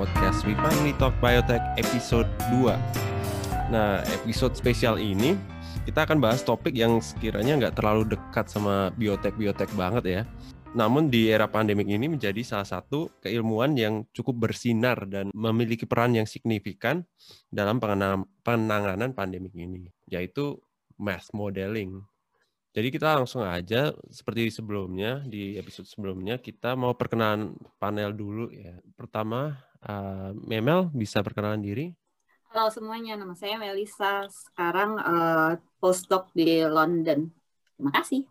podcast We Finally Talk Biotech episode 2. Nah, episode spesial ini kita akan bahas topik yang sekiranya nggak terlalu dekat sama biotek-biotek banget ya. Namun di era pandemik ini menjadi salah satu keilmuan yang cukup bersinar dan memiliki peran yang signifikan dalam penanganan pandemik ini, yaitu mass modeling. Jadi kita langsung aja seperti sebelumnya di episode sebelumnya kita mau perkenalan panel dulu ya. Pertama uh, Memel bisa perkenalan diri. Halo semuanya, nama saya Melisa. Sekarang uh, postdoc di London. Terima kasih.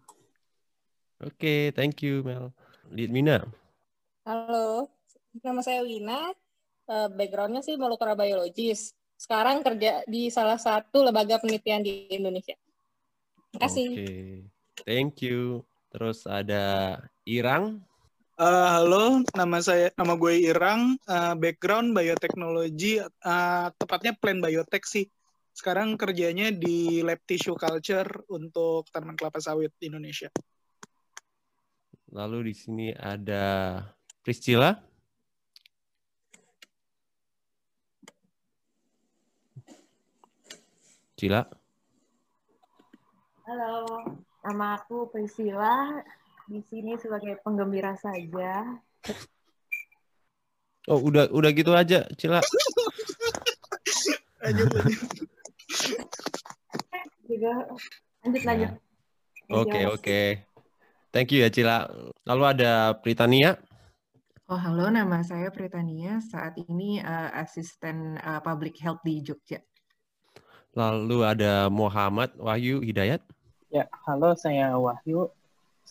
Oke, okay, thank you Mel. Mina. Halo, nama saya Wina. Uh, backgroundnya sih molekular biologis. Sekarang kerja di salah satu lembaga penelitian di Indonesia. Terima kasih. Oke, okay. thank you. Terus ada Irang. Uh, halo, nama saya nama gue Irang. Uh, background bioteknologi, uh, tepatnya plant biotech sih. Sekarang kerjanya di lab tissue culture untuk tanaman kelapa sawit di Indonesia. Lalu di sini ada Priscilla. Cila. Halo, nama aku Priscilla. Di sini sebagai penggembira saja. Oh, udah udah gitu aja, Cila. lanjut, Juga lanjut lanjut. Oke, oke. Thank you ya, Cila. Lalu ada Pritania. Oh, halo, nama saya Pritania. Saat ini uh, asisten uh, public health di Jogja. Lalu ada Muhammad Wahyu Hidayat. Ya, halo saya Wahyu.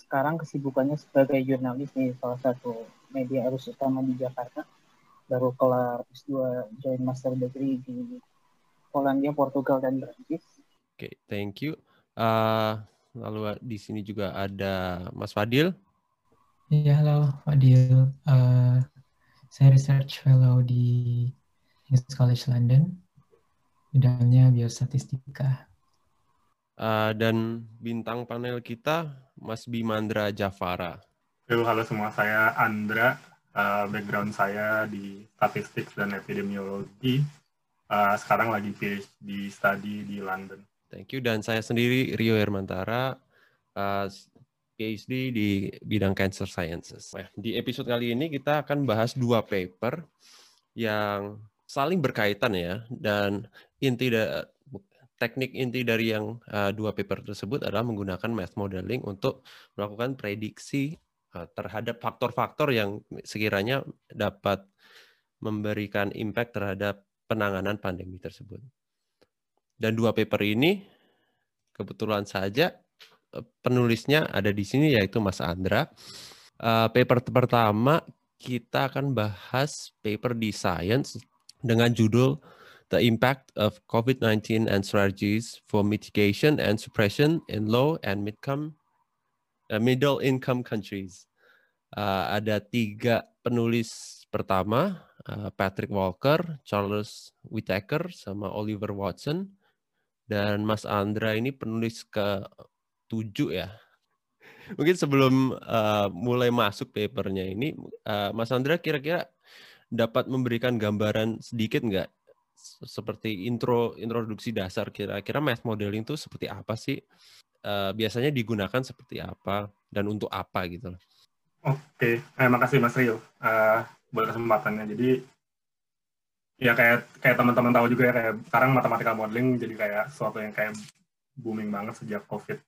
Sekarang kesibukannya sebagai jurnalis di salah satu media arus utama di Jakarta. Baru kelar S2 join master degree di Polandia, Portugal, dan Prancis. Oke, okay, thank you. Uh, lalu di sini juga ada Mas Fadil. Iya, halo Fadil. Uh, saya research fellow di King's College London. Bidangnya biostatistika. Uh, dan bintang panel kita Mas Bimandra Jafara. Halo, halo semua, saya Andra. Uh, background saya di statistik dan epidemiologi. Uh, sekarang lagi PhD study di London. Thank you. Dan saya sendiri Rio Hermantara, uh, PhD di bidang Cancer Sciences. Nah, di episode kali ini kita akan bahas dua paper yang saling berkaitan ya dan inti da teknik inti dari yang uh, dua paper tersebut adalah menggunakan math modeling untuk melakukan prediksi uh, terhadap faktor-faktor yang sekiranya dapat memberikan impact terhadap penanganan pandemi tersebut. Dan dua paper ini kebetulan saja uh, penulisnya ada di sini yaitu Mas Andra. Uh, paper pertama kita akan bahas paper di Science dengan judul the impact of COVID-19 and strategies for mitigation and suppression in low and mid-income uh, middle income countries. Uh, ada tiga penulis pertama, uh, Patrick Walker, Charles Whitaker, sama Oliver Watson. Dan Mas Andra ini penulis ke tujuh ya. Mungkin sebelum uh, mulai masuk papernya ini, uh, Mas Andra kira-kira dapat memberikan gambaran sedikit nggak seperti intro introduksi dasar kira-kira math modeling itu seperti apa sih? Uh, biasanya digunakan seperti apa dan untuk apa gitu. Oke, terima kasih Mas Rio uh, buat kesempatannya. Jadi ya kayak kayak teman-teman tahu juga ya kayak sekarang matematika modeling jadi kayak sesuatu yang kayak booming banget sejak COVID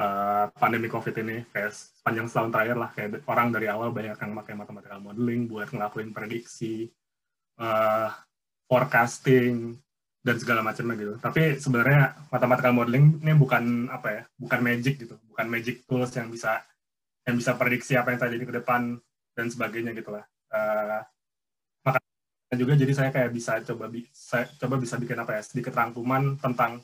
uh, pandemi COVID ini kayak sepanjang setahun terakhir lah kayak orang dari awal banyak yang pakai matematika modeling buat ngelakuin prediksi uh, forecasting dan segala macamnya gitu. Tapi sebenarnya matematika modeling ini bukan apa ya, bukan magic gitu, bukan magic tools yang bisa yang bisa prediksi apa yang terjadi ke depan dan sebagainya gitu lah. Uh, makanya juga jadi saya kayak bisa coba saya coba bisa bikin apa ya sedikit rangkuman tentang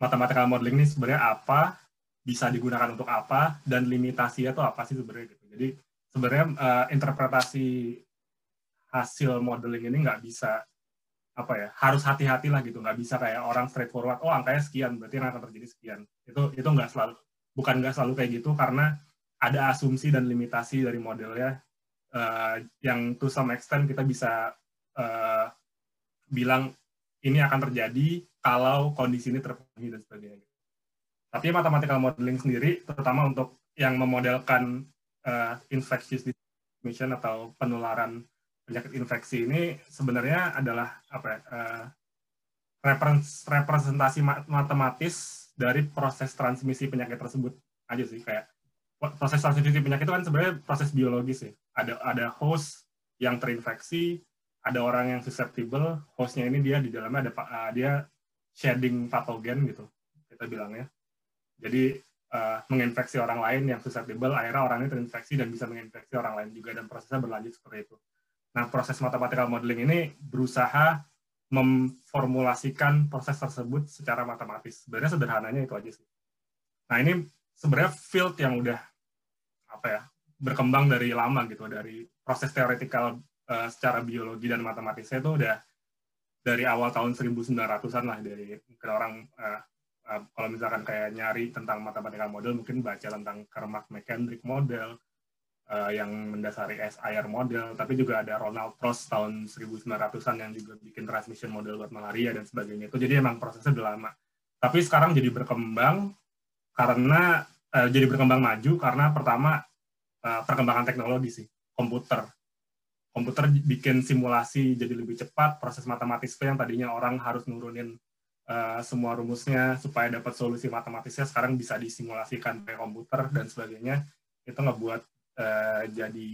matematika modeling ini sebenarnya apa, bisa digunakan untuk apa dan limitasinya itu apa sih sebenarnya gitu. Jadi sebenarnya uh, interpretasi hasil modeling ini nggak bisa apa ya harus hati-hati lah gitu nggak bisa kayak orang straightforward oh angkanya sekian berarti akan terjadi sekian itu itu nggak selalu bukan nggak selalu kayak gitu karena ada asumsi dan limitasi dari modelnya uh, yang to some extent kita bisa uh, bilang ini akan terjadi kalau kondisi ini terpenuhi dan sebagainya. Tapi mathematical modeling sendiri, terutama untuk yang memodelkan uh, infectious transmission atau penularan penyakit infeksi ini sebenarnya adalah apa uh, representasi matematis dari proses transmisi penyakit tersebut aja sih. Kayak proses transmisi penyakit itu kan sebenarnya proses biologis ya ada ada host yang terinfeksi ada orang yang susceptible hostnya ini dia di dalamnya ada uh, dia shedding patogen gitu kita bilangnya. Jadi uh, menginfeksi orang lain yang susceptible akhirnya orang ini terinfeksi dan bisa menginfeksi orang lain juga dan prosesnya berlanjut seperti itu nah proses mathematical modeling ini berusaha memformulasikan proses tersebut secara matematis. Sebenarnya sederhananya itu aja sih. Nah ini sebenarnya field yang udah apa ya berkembang dari lama gitu, dari proses teoretikal uh, secara biologi dan matematisnya itu udah dari awal tahun 1900-an lah dari orang uh, uh, kalau misalkan kayak nyari tentang mathematical model mungkin baca tentang Kermack-Mekendrick model, uh, yang mendasari SIR model, tapi juga ada Ronald Prost tahun 1900-an yang juga bikin transmission model buat malaria dan sebagainya. Itu jadi emang prosesnya udah lama. Tapi sekarang jadi berkembang karena uh, jadi berkembang maju karena pertama uh, perkembangan teknologi sih, komputer. Komputer bikin simulasi jadi lebih cepat, proses matematis yang tadinya orang harus nurunin uh, semua rumusnya supaya dapat solusi matematisnya sekarang bisa disimulasikan pakai komputer dan sebagainya. Itu ngebuat uh, jadi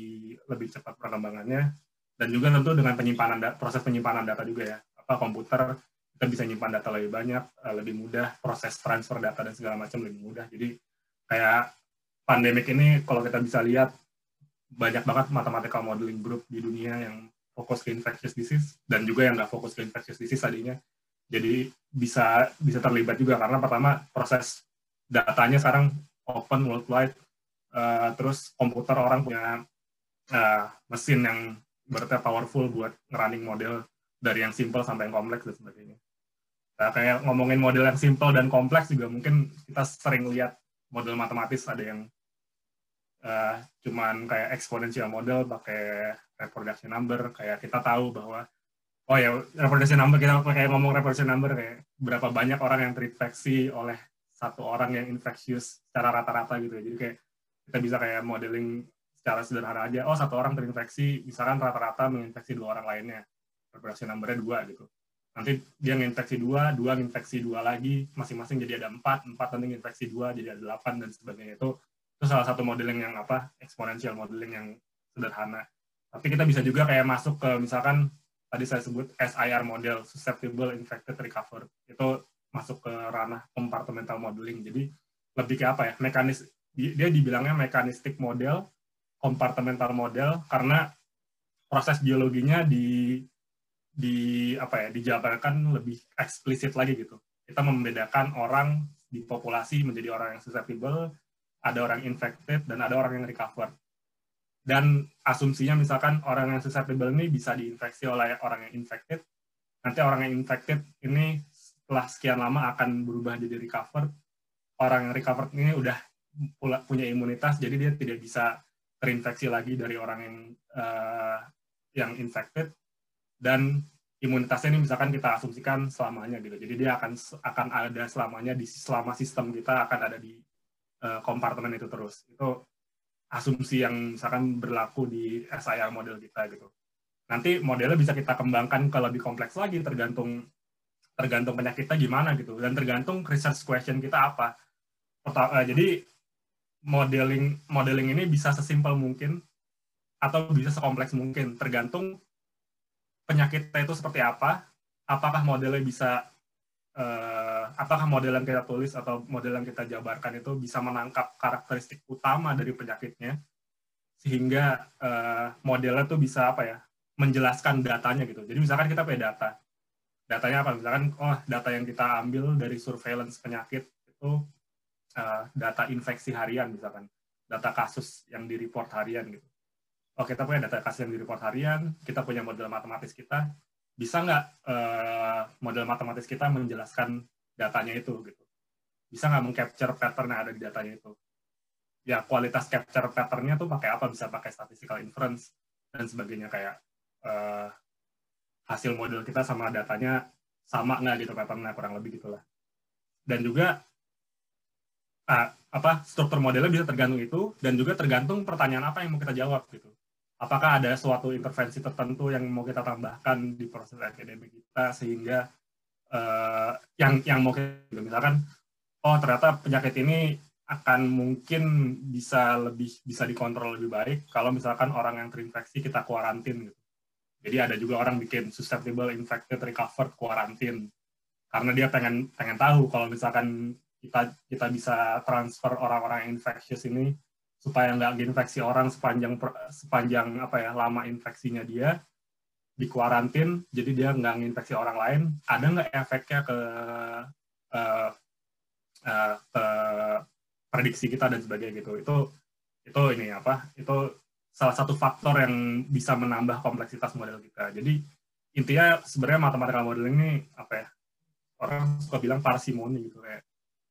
lebih cepat perkembangannya. Dan juga tentu dengan penyimpanan proses penyimpanan data juga ya. Apa komputer kita bisa nyimpan data lebih banyak uh, lebih mudah proses transfer data dan segala macam lebih mudah. Jadi kayak pandemik ini kalau kita bisa lihat banyak banget mathematical modeling group di dunia yang fokus ke infectious disease dan juga yang nggak fokus ke infectious disease tadinya. Jadi bisa bisa terlibat juga karena pertama proses datanya sekarang open worldwide uh, terus komputer orang punya uh, mesin yang berarti powerful buat running model dari yang simple sampai yang kompleks dan sebagainya. Nah, kayak ngomongin model yang simple dan kompleks juga mungkin kita sering lihat model matematis ada yang uh, cuman kayak exponential model pakai reproduction number kayak kita tahu bahwa oh ya reproduction number kita kayak ngomong reproduction number kayak berapa banyak orang yang terinfeksi oleh satu orang yang infectious secara rata-rata gitu ya. Jadi kayak kita bisa kayak modeling secara sederhana aja, oh satu orang terinfeksi, misalkan rata-rata menginfeksi dua orang lainnya, populasi numbernya dua gitu. Nanti dia nginfeksi dua, dua nginfeksi dua lagi, masing-masing jadi ada empat, empat nanti nginfeksi dua, jadi ada delapan, dan sebagainya. Itu, itu salah satu modeling yang apa, exponential modeling yang sederhana. Tapi kita bisa juga kayak masuk ke misalkan tadi saya sebut SIR model, susceptible infected recover. Itu masuk ke ranah compartmental modeling. Jadi lebih ke apa ya? Mekanis dia dibilangnya mekanistik model, kompartemental model karena proses biologinya di di apa ya dijabarkan lebih eksplisit lagi gitu. Kita membedakan orang di populasi menjadi orang yang susceptible, ada orang infected dan ada orang yang recover. Dan asumsinya misalkan orang yang susceptible ini bisa diinfeksi oleh orang yang infected, nanti orang yang infected ini setelah sekian lama akan berubah jadi recover. Orang yang recover ini udah punya imunitas, jadi dia tidak bisa terinfeksi lagi dari orang yang uh, yang infected dan imunitasnya ini misalkan kita asumsikan selamanya gitu. Jadi dia akan akan ada selamanya di selama sistem kita akan ada di uh, kompartemen itu terus. Itu asumsi yang misalkan berlaku di SIR model kita gitu. Nanti modelnya bisa kita kembangkan ke lebih kompleks lagi tergantung tergantung penyakitnya gimana gitu dan tergantung research question kita apa. Uh, jadi modeling modeling ini bisa sesimpel mungkin atau bisa sekompleks mungkin. Tergantung penyakitnya itu seperti apa apakah modelnya bisa uh, apakah model yang kita tulis atau model yang kita jabarkan itu bisa menangkap karakteristik utama dari penyakitnya sehingga uh, modelnya tuh bisa apa ya menjelaskan datanya gitu. Jadi misalkan kita punya data. Datanya apa? Misalkan oh data yang kita ambil dari surveillance penyakit itu uh, data infeksi harian misalkan, data kasus yang di report harian gitu. Oh kita punya data kasus yang di report harian, kita punya model matematis kita, bisa nggak uh, model matematis kita menjelaskan datanya itu gitu? Bisa nggak mengcapture pattern yang ada di datanya itu? Ya kualitas capture patternnya tuh pakai apa? Bisa pakai statistical inference, dan sebagainya kayak uh, hasil model kita sama datanya sama nggak gitu patternnya kurang lebih gitulah dan juga uh, apa struktur modelnya bisa tergantung itu dan juga tergantung pertanyaan apa yang mau kita jawab gitu. Apakah ada suatu intervensi tertentu yang mau kita tambahkan di proses akademik kita sehingga uh, yang yang mau kita misalkan oh ternyata penyakit ini akan mungkin bisa lebih bisa dikontrol lebih baik kalau misalkan orang yang terinfeksi kita kuarantin gitu. Jadi ada juga orang bikin susceptible infected recovered quarantine. Karena dia pengen pengen tahu kalau misalkan kita kita bisa transfer orang-orang infectious ini supaya nggak infeksi orang sepanjang sepanjang apa ya lama infeksinya dia di kuarantin jadi dia nggak nginfeksi orang lain. Ada nggak efeknya ke uh, uh, ke prediksi kita dan sebagainya gitu. Itu itu ini apa itu salah satu faktor yang bisa menambah kompleksitas model kita. Jadi intinya sebenarnya matematika modeling ini apa ya orang suka bilang parsimoni gitu kayak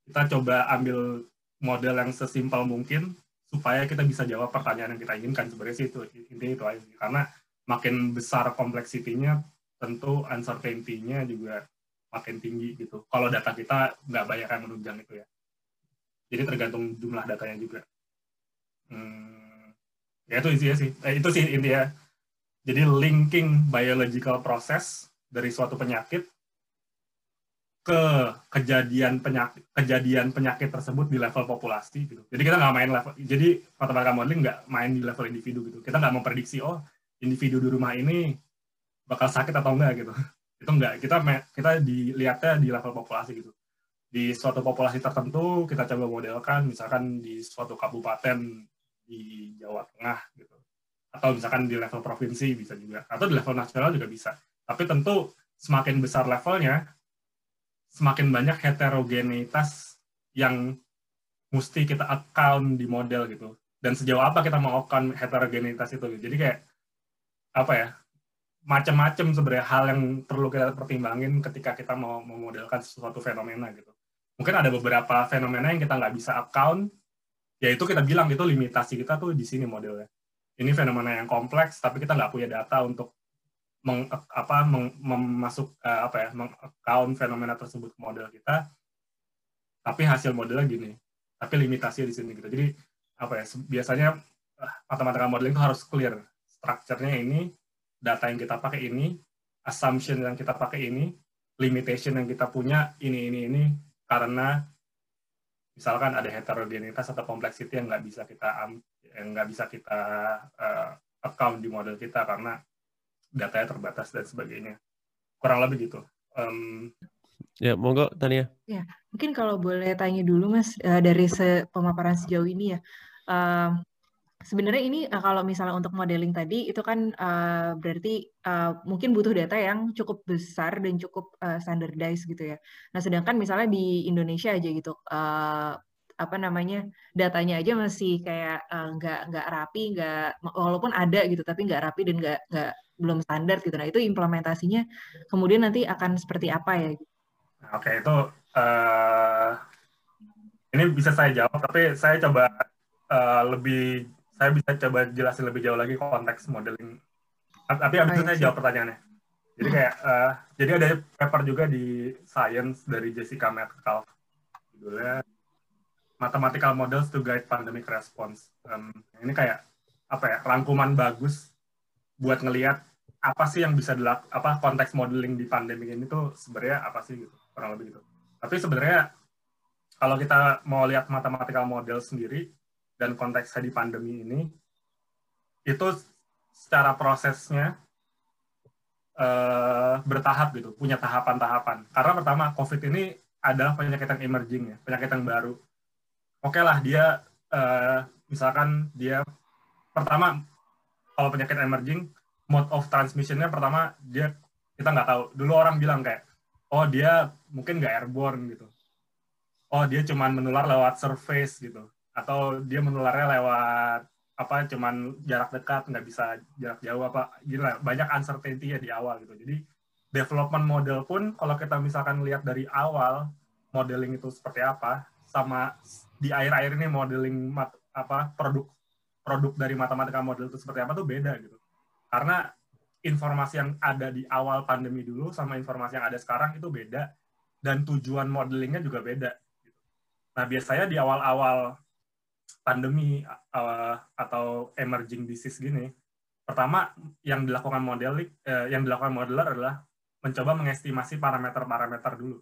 kita coba ambil model yang sesimpel mungkin supaya kita bisa jawab pertanyaan yang kita inginkan. Sebenarnya sih itu intinya itu aja karena makin besar kompleksitinya tentu uncertainty-nya juga makin tinggi gitu. Kalau data kita nggak banyak yang menunjang itu ya. Jadi tergantung jumlah datanya juga. Hmm, ya itu intinya sih. Eh, itu sih intinya. Jadi linking biological process dari suatu penyakit ke kejadian penyakit kejadian penyakit tersebut di level populasi gitu. Jadi kita nggak main level. Jadi matematika modeling nggak main di level individu gitu. Kita nggak memprediksi oh individu di rumah ini bakal sakit atau enggak gitu. Itu enggak. Kita kita dilihatnya di level populasi gitu di suatu populasi tertentu kita coba modelkan misalkan di suatu kabupaten di Jawa Tengah gitu atau misalkan di level provinsi bisa juga atau di level nasional juga bisa tapi tentu semakin besar levelnya semakin banyak heterogenitas yang mesti kita account di model gitu. Dan sejauh apa kita mau account heterogenitas itu jadi kayak apa ya macam-macam sebenarnya hal yang perlu kita pertimbangin ketika kita mau memodelkan sesuatu fenomena gitu. Mungkin ada beberapa fenomena yang kita nggak bisa account, yaitu kita bilang itu limitasi kita tuh di sini modelnya. Ini fenomena yang kompleks, tapi kita nggak punya data untuk meng, apa, meng, memasuk uh, apa ya, meng-account fenomena tersebut ke model kita. Tapi hasil modelnya gini. Tapi limitasinya di sini gitu. Jadi apa ya, biasanya uh, matematika modeling itu harus clear. Strukturnya ini, data yang kita pakai ini, assumption yang kita pakai ini, limitation yang kita punya ini ini ini karena misalkan ada heterogenitas atau kompleksiti yang nggak bisa kita yang nggak bisa kita uh, account di model kita karena datanya terbatas dan sebagainya. Kurang lebih gitu. Um, ya monggo Tania. Ya mungkin kalau boleh tanya dulu mas uh, dari se pemaparan sejauh ini ya. Uh, sebenarnya ini uh, kalau misalnya untuk modeling tadi itu kan uh, berarti uh, mungkin butuh data yang cukup besar dan cukup uh, standardized gitu ya. Nah, sedangkan misalnya di Indonesia aja gitu uh, apa namanya datanya aja masih kayak uh, nggak nggak rapi, nggak walaupun ada gitu tapi nggak rapi dan nggak nggak belum standar gitu. Nah, itu implementasinya kemudian nanti akan seperti apa ya? Oke, itu uh, ini bisa saya jawab tapi saya coba uh, lebih saya bisa coba jelasin lebih jauh lagi konteks modeling. Tapi abis itu saya jawab pertanyaannya. Jadi kayak, uh, jadi ada paper juga di Science dari Jessica Metcalf. Judulnya Mathematical Models to Guide Pandemic Response. Um, ini kayak apa ya rangkuman bagus buat ngelihat apa sih yang bisa dilak apa konteks modeling di pandemi ini tuh sebenarnya apa sih gitu kurang lebih gitu. Tapi sebenarnya kalau kita mau lihat mathematical model sendiri dan konteksnya di pandemi ini itu secara prosesnya uh, bertahap gitu, punya tahapan-tahapan. Karena pertama COVID ini adalah penyakit yang emerging ya, penyakit yang baru. Oke okay lah dia uh, misalkan dia pertama kalau penyakit emerging mode of transmissionnya pertama dia kita nggak tahu. Dulu orang bilang kayak oh dia mungkin nggak airborne gitu. Oh dia cuman menular lewat surface gitu atau dia menularnya lewat apa cuman jarak dekat nggak bisa jarak jauh apa gila banyak uncertainty ya di awal gitu jadi development model pun kalau kita misalkan lihat dari awal modeling itu seperti apa sama di akhir-akhir ini modeling mat, apa produk produk dari matematika model itu seperti apa tuh beda gitu Karena informasi yang ada di awal pandemi dulu sama informasi yang ada sekarang itu beda dan tujuan modelingnya juga beda. Nah biasanya di awal-awal pandemi uh, atau emerging disease gini, pertama yang dilakukan modeling, uh, yang dilakukan modeler adalah mencoba mengestimasi parameter-parameter dulu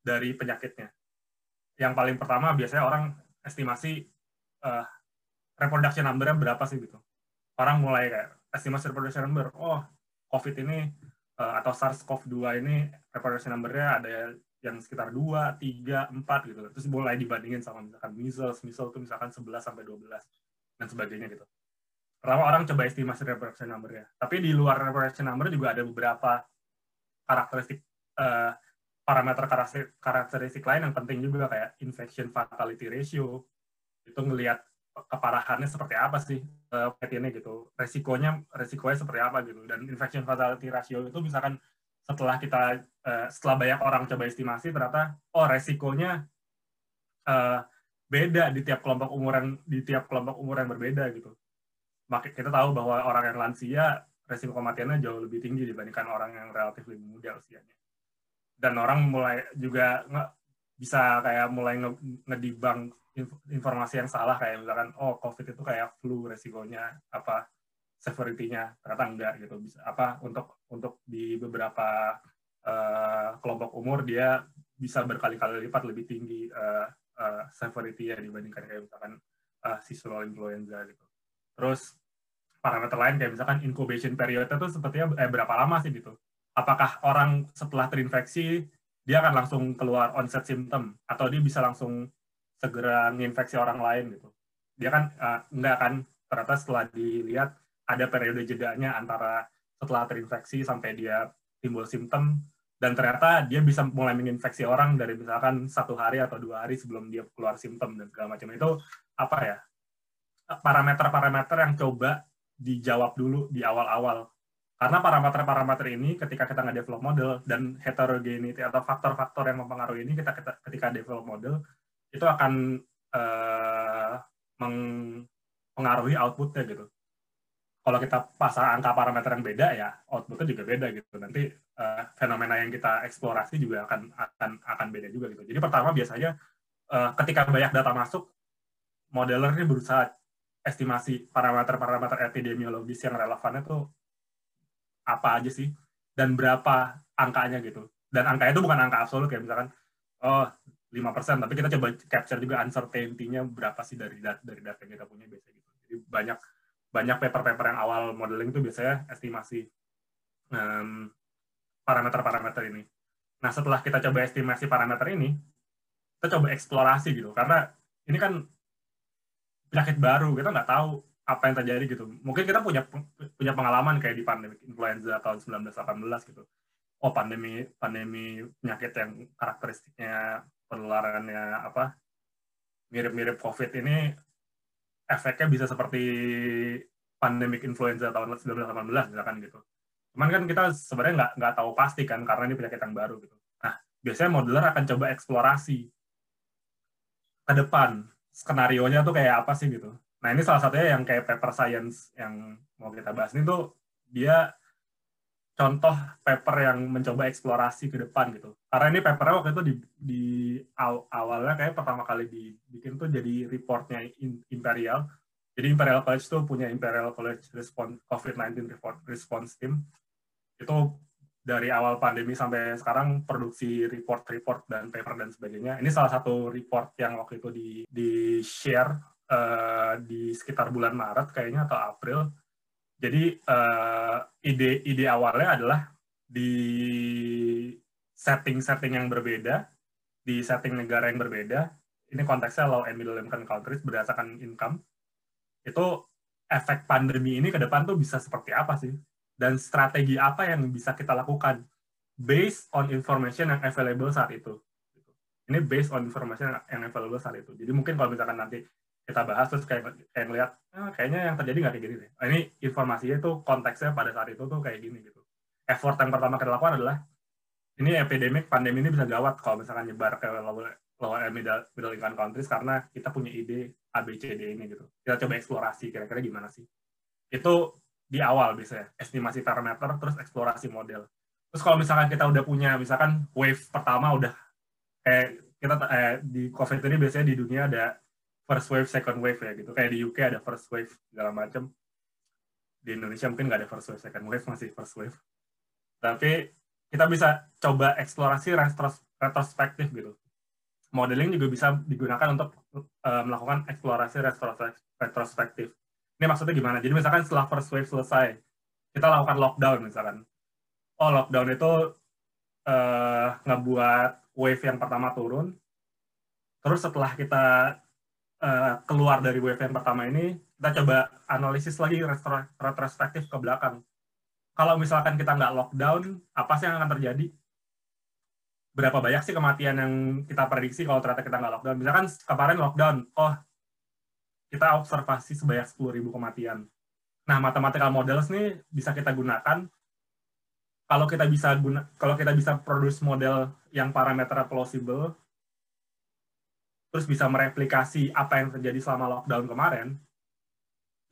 dari penyakitnya. Yang paling pertama biasanya orang estimasi uh, reproduction number-nya berapa sih gitu. Orang mulai kayak estimasi reproduction number, oh COVID ini uh, atau SARS-CoV-2 ini reproduction number-nya ada yang sekitar 2, 3, 4 gitu. Terus mulai dibandingin sama misalkan measles, measles itu misalkan 11 sampai 12 dan sebagainya gitu. Pertama orang coba estimasi reproduction number-nya. Tapi di luar reproduction number juga ada beberapa karakteristik uh, parameter karakteristik lain yang penting juga kayak infection fatality ratio. Itu ngelihat keparahannya seperti apa sih uh, ini gitu. Resikonya resikonya seperti apa gitu. Dan infection fatality ratio itu misalkan setelah kita uh, setelah banyak orang coba estimasi ternyata oh resikonya uh, beda di tiap kelompok umur yang di tiap kelompok umur yang berbeda gitu. Maka kita tahu bahwa orang yang lansia resiko kematiannya jauh lebih tinggi dibandingkan orang yang relatif lebih muda usianya dan orang mulai juga nggak bisa kayak mulai ngedibang informasi yang salah kayak misalkan oh covid itu kayak flu resikonya apa severity-nya ternyata enggak gitu. Bisa apa untuk untuk di beberapa uh, kelompok umur dia bisa berkali-kali lipat lebih tinggi uh, uh, severity ya dibandingkan kayak misalkan uh, seasonal influenza gitu. Terus parameter lain kayak misalkan incubation period itu sepertinya eh, berapa lama sih gitu apakah orang setelah terinfeksi dia akan langsung keluar onset symptom atau dia bisa langsung segera menginfeksi orang lain gitu. Dia kan uh, enggak kan? Ternyata setelah dilihat ada periode jedanya antara setelah terinfeksi sampai dia timbul simptom dan ternyata dia bisa mulai menginfeksi orang dari misalkan satu hari atau dua hari sebelum dia keluar simptom dan segala macam. Itu apa ya? Parameter-parameter yang coba dijawab dulu di awal-awal karena parameter-parameter ini ketika kita nggak develop model dan heterogeneity atau faktor-faktor yang mempengaruhi ini kita ketika develop model itu akan uh, mempengaruhi outputnya gitu. Kalau kita pasang angka parameter yang beda ya outputnya juga beda gitu. Nanti uh, fenomena yang kita eksplorasi juga akan akan akan beda juga gitu. Jadi pertama biasanya uh, ketika banyak data masuk, modeler ini berusaha estimasi parameter-parameter epidemiologis yang relevan itu apa aja sih dan berapa angkanya gitu. Dan angkanya itu bukan angka absolut kayak misalkan oh 5%, tapi kita coba capture juga uncertainty-nya berapa sih dari dari data yang kita punya biasanya gitu. Jadi banyak banyak paper-paper yang awal modeling itu biasanya estimasi um, parameter-parameter ini. Nah, setelah kita coba estimasi parameter ini, kita coba eksplorasi gitu. Karena ini kan penyakit baru, kita nggak tahu apa yang terjadi gitu. Mungkin kita punya punya pengalaman kayak di pandemi influenza tahun 1918 gitu. Oh, pandemi pandemi penyakit yang karakteristiknya penularannya apa mirip-mirip COVID ini efeknya bisa seperti pandemic influenza tahun 1918 misalkan gitu. Cuman kan kita sebenarnya nggak nggak tahu pasti kan karena ini penyakit yang baru gitu. Nah biasanya modeler akan coba eksplorasi ke depan skenario nya tuh kayak apa sih gitu. Nah ini salah satunya yang kayak paper science yang mau kita bahas ini tuh dia contoh paper yang mencoba eksplorasi ke depan gitu. Karena ini papernya waktu itu di, di awalnya kayak pertama kali dibikin tuh jadi reportnya Imperial. Jadi Imperial College tuh punya Imperial College Response COVID-19 Response Team. Itu dari awal pandemi sampai sekarang produksi report-report dan paper dan sebagainya. Ini salah satu report yang waktu itu di, di share uh, di sekitar bulan Maret kayaknya atau April jadi uh, ide ide awalnya adalah di setting-setting yang berbeda, di setting negara yang berbeda. Ini konteksnya low and middle income countries berdasarkan income. Itu efek pandemi ini ke depan tuh bisa seperti apa sih? Dan strategi apa yang bisa kita lakukan based on information yang available saat itu. Ini based on information yang available saat itu. Jadi mungkin kalau misalkan nanti kita bahas terus kayak kayak ngeliat ah, kayaknya yang terjadi nggak kayak gini deh. Ini informasinya tuh konteksnya pada saat itu tuh kayak gini gitu. Effort yang pertama kita lakukan adalah ini epidemic pandemi ini bisa gawat kalau misalkan nyebar ke lower, lower middle, middle income countries karena kita punya ide ABCD ini gitu. Kita coba eksplorasi kira-kira gimana sih. Itu di awal biasanya estimasi parameter terus eksplorasi model terus kalau misalkan kita udah punya misalkan wave pertama udah kayak kita eh, di covid ini biasanya di dunia ada first wave second wave ya gitu kayak di UK ada first wave segala macam di Indonesia mungkin nggak ada first wave second wave masih first wave tapi kita bisa coba eksplorasi retros retrospektif gitu modeling juga bisa digunakan untuk uh, melakukan eksplorasi retrospektif ini maksudnya gimana? Jadi misalkan setelah first wave selesai, kita lakukan lockdown misalkan. Oh, lockdown itu uh, ngebuat wave yang pertama turun. Terus setelah kita uh, keluar dari wave yang pertama ini, kita coba analisis lagi retrospektif ke belakang. Kalau misalkan kita nggak lockdown, apa sih yang akan terjadi? Berapa banyak sih kematian yang kita prediksi kalau ternyata kita nggak lockdown? Misalkan kemarin lockdown, oh kita observasi sebanyak 10.000 kematian. Nah, mathematical models ini bisa kita gunakan kalau kita bisa guna kalau kita bisa produce model yang parameter plausible terus bisa mereplikasi apa yang terjadi selama lockdown kemarin,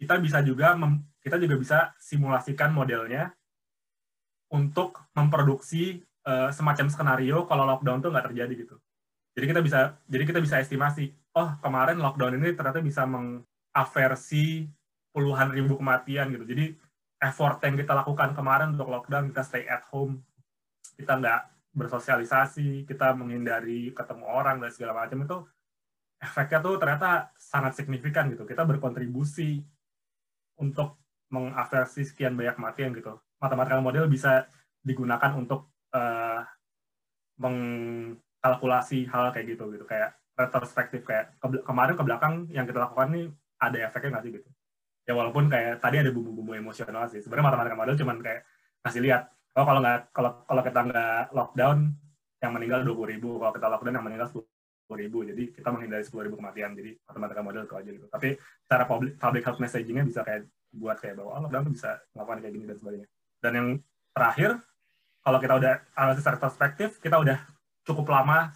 kita bisa juga mem, kita juga bisa simulasikan modelnya untuk memproduksi uh, semacam skenario kalau lockdown tuh nggak terjadi gitu. Jadi kita bisa jadi kita bisa estimasi oh kemarin lockdown ini ternyata bisa mengaversi puluhan ribu kematian gitu. Jadi effort yang kita lakukan kemarin untuk lockdown, kita stay at home, kita nggak bersosialisasi, kita menghindari ketemu orang dan segala macam itu efeknya tuh ternyata sangat signifikan gitu. Kita berkontribusi untuk mengaversi sekian banyak kematian gitu. Mathematical model bisa digunakan untuk uh, mengkalkulasi hal kayak gitu gitu kayak retrospektif kayak ke, kemarin ke belakang yang kita lakukan nih ada efeknya nggak sih gitu ya walaupun kayak tadi ada bumbu-bumbu emosional sih sebenarnya matematika model cuman kayak ngasih lihat oh kalau nggak kalau kalau kita nggak lockdown yang meninggal dua ribu kalau kita lockdown yang meninggal sepuluh ribu. Jadi kita menghindari sepuluh ribu kematian. Jadi matematika model itu aja gitu. Tapi cara public public health messagingnya bisa kayak buat kayak bahwa oh, bisa melakukan kayak gini dan sebagainya. Dan yang terakhir kalau kita udah analisis retrospektif kita udah cukup lama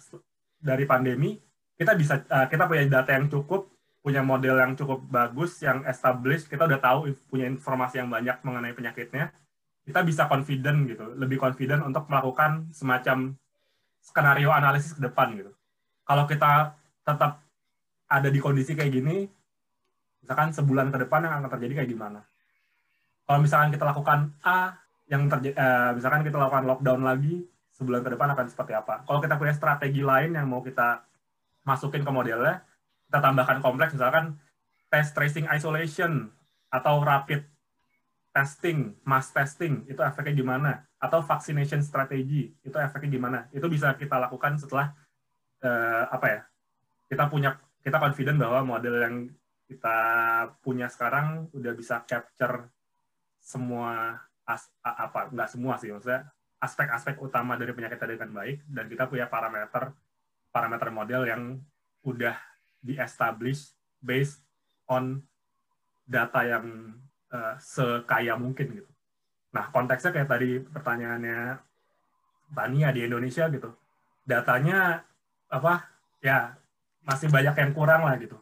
dari pandemi kita bisa uh, kita punya data yang cukup punya model yang cukup bagus yang established kita udah tahu punya informasi yang banyak mengenai penyakitnya kita bisa confident gitu lebih confident untuk melakukan semacam skenario analisis ke depan gitu kalau kita tetap ada di kondisi kayak gini misalkan sebulan ke depan yang akan terjadi kayak gimana kalau misalkan kita lakukan A yang terjadi uh, misalkan kita lakukan lockdown lagi sebulan ke depan akan seperti apa kalau kita punya strategi lain yang mau kita masukin ke modelnya, kita tambahkan kompleks misalkan test tracing isolation atau rapid testing, mass testing, itu efeknya gimana? Atau vaccination strategy, itu efeknya gimana? Itu bisa kita lakukan setelah uh, apa ya? Kita punya kita confident bahwa model yang kita punya sekarang udah bisa capture semua as, apa nggak semua sih maksudnya aspek-aspek utama dari penyakit tadi dengan baik dan kita punya parameter parameter model yang udah di-establish based on data yang uh, sekaya mungkin gitu. Nah, konteksnya kayak tadi pertanyaannya Tania di Indonesia gitu. Datanya apa? Ya, masih banyak yang kurang lah gitu.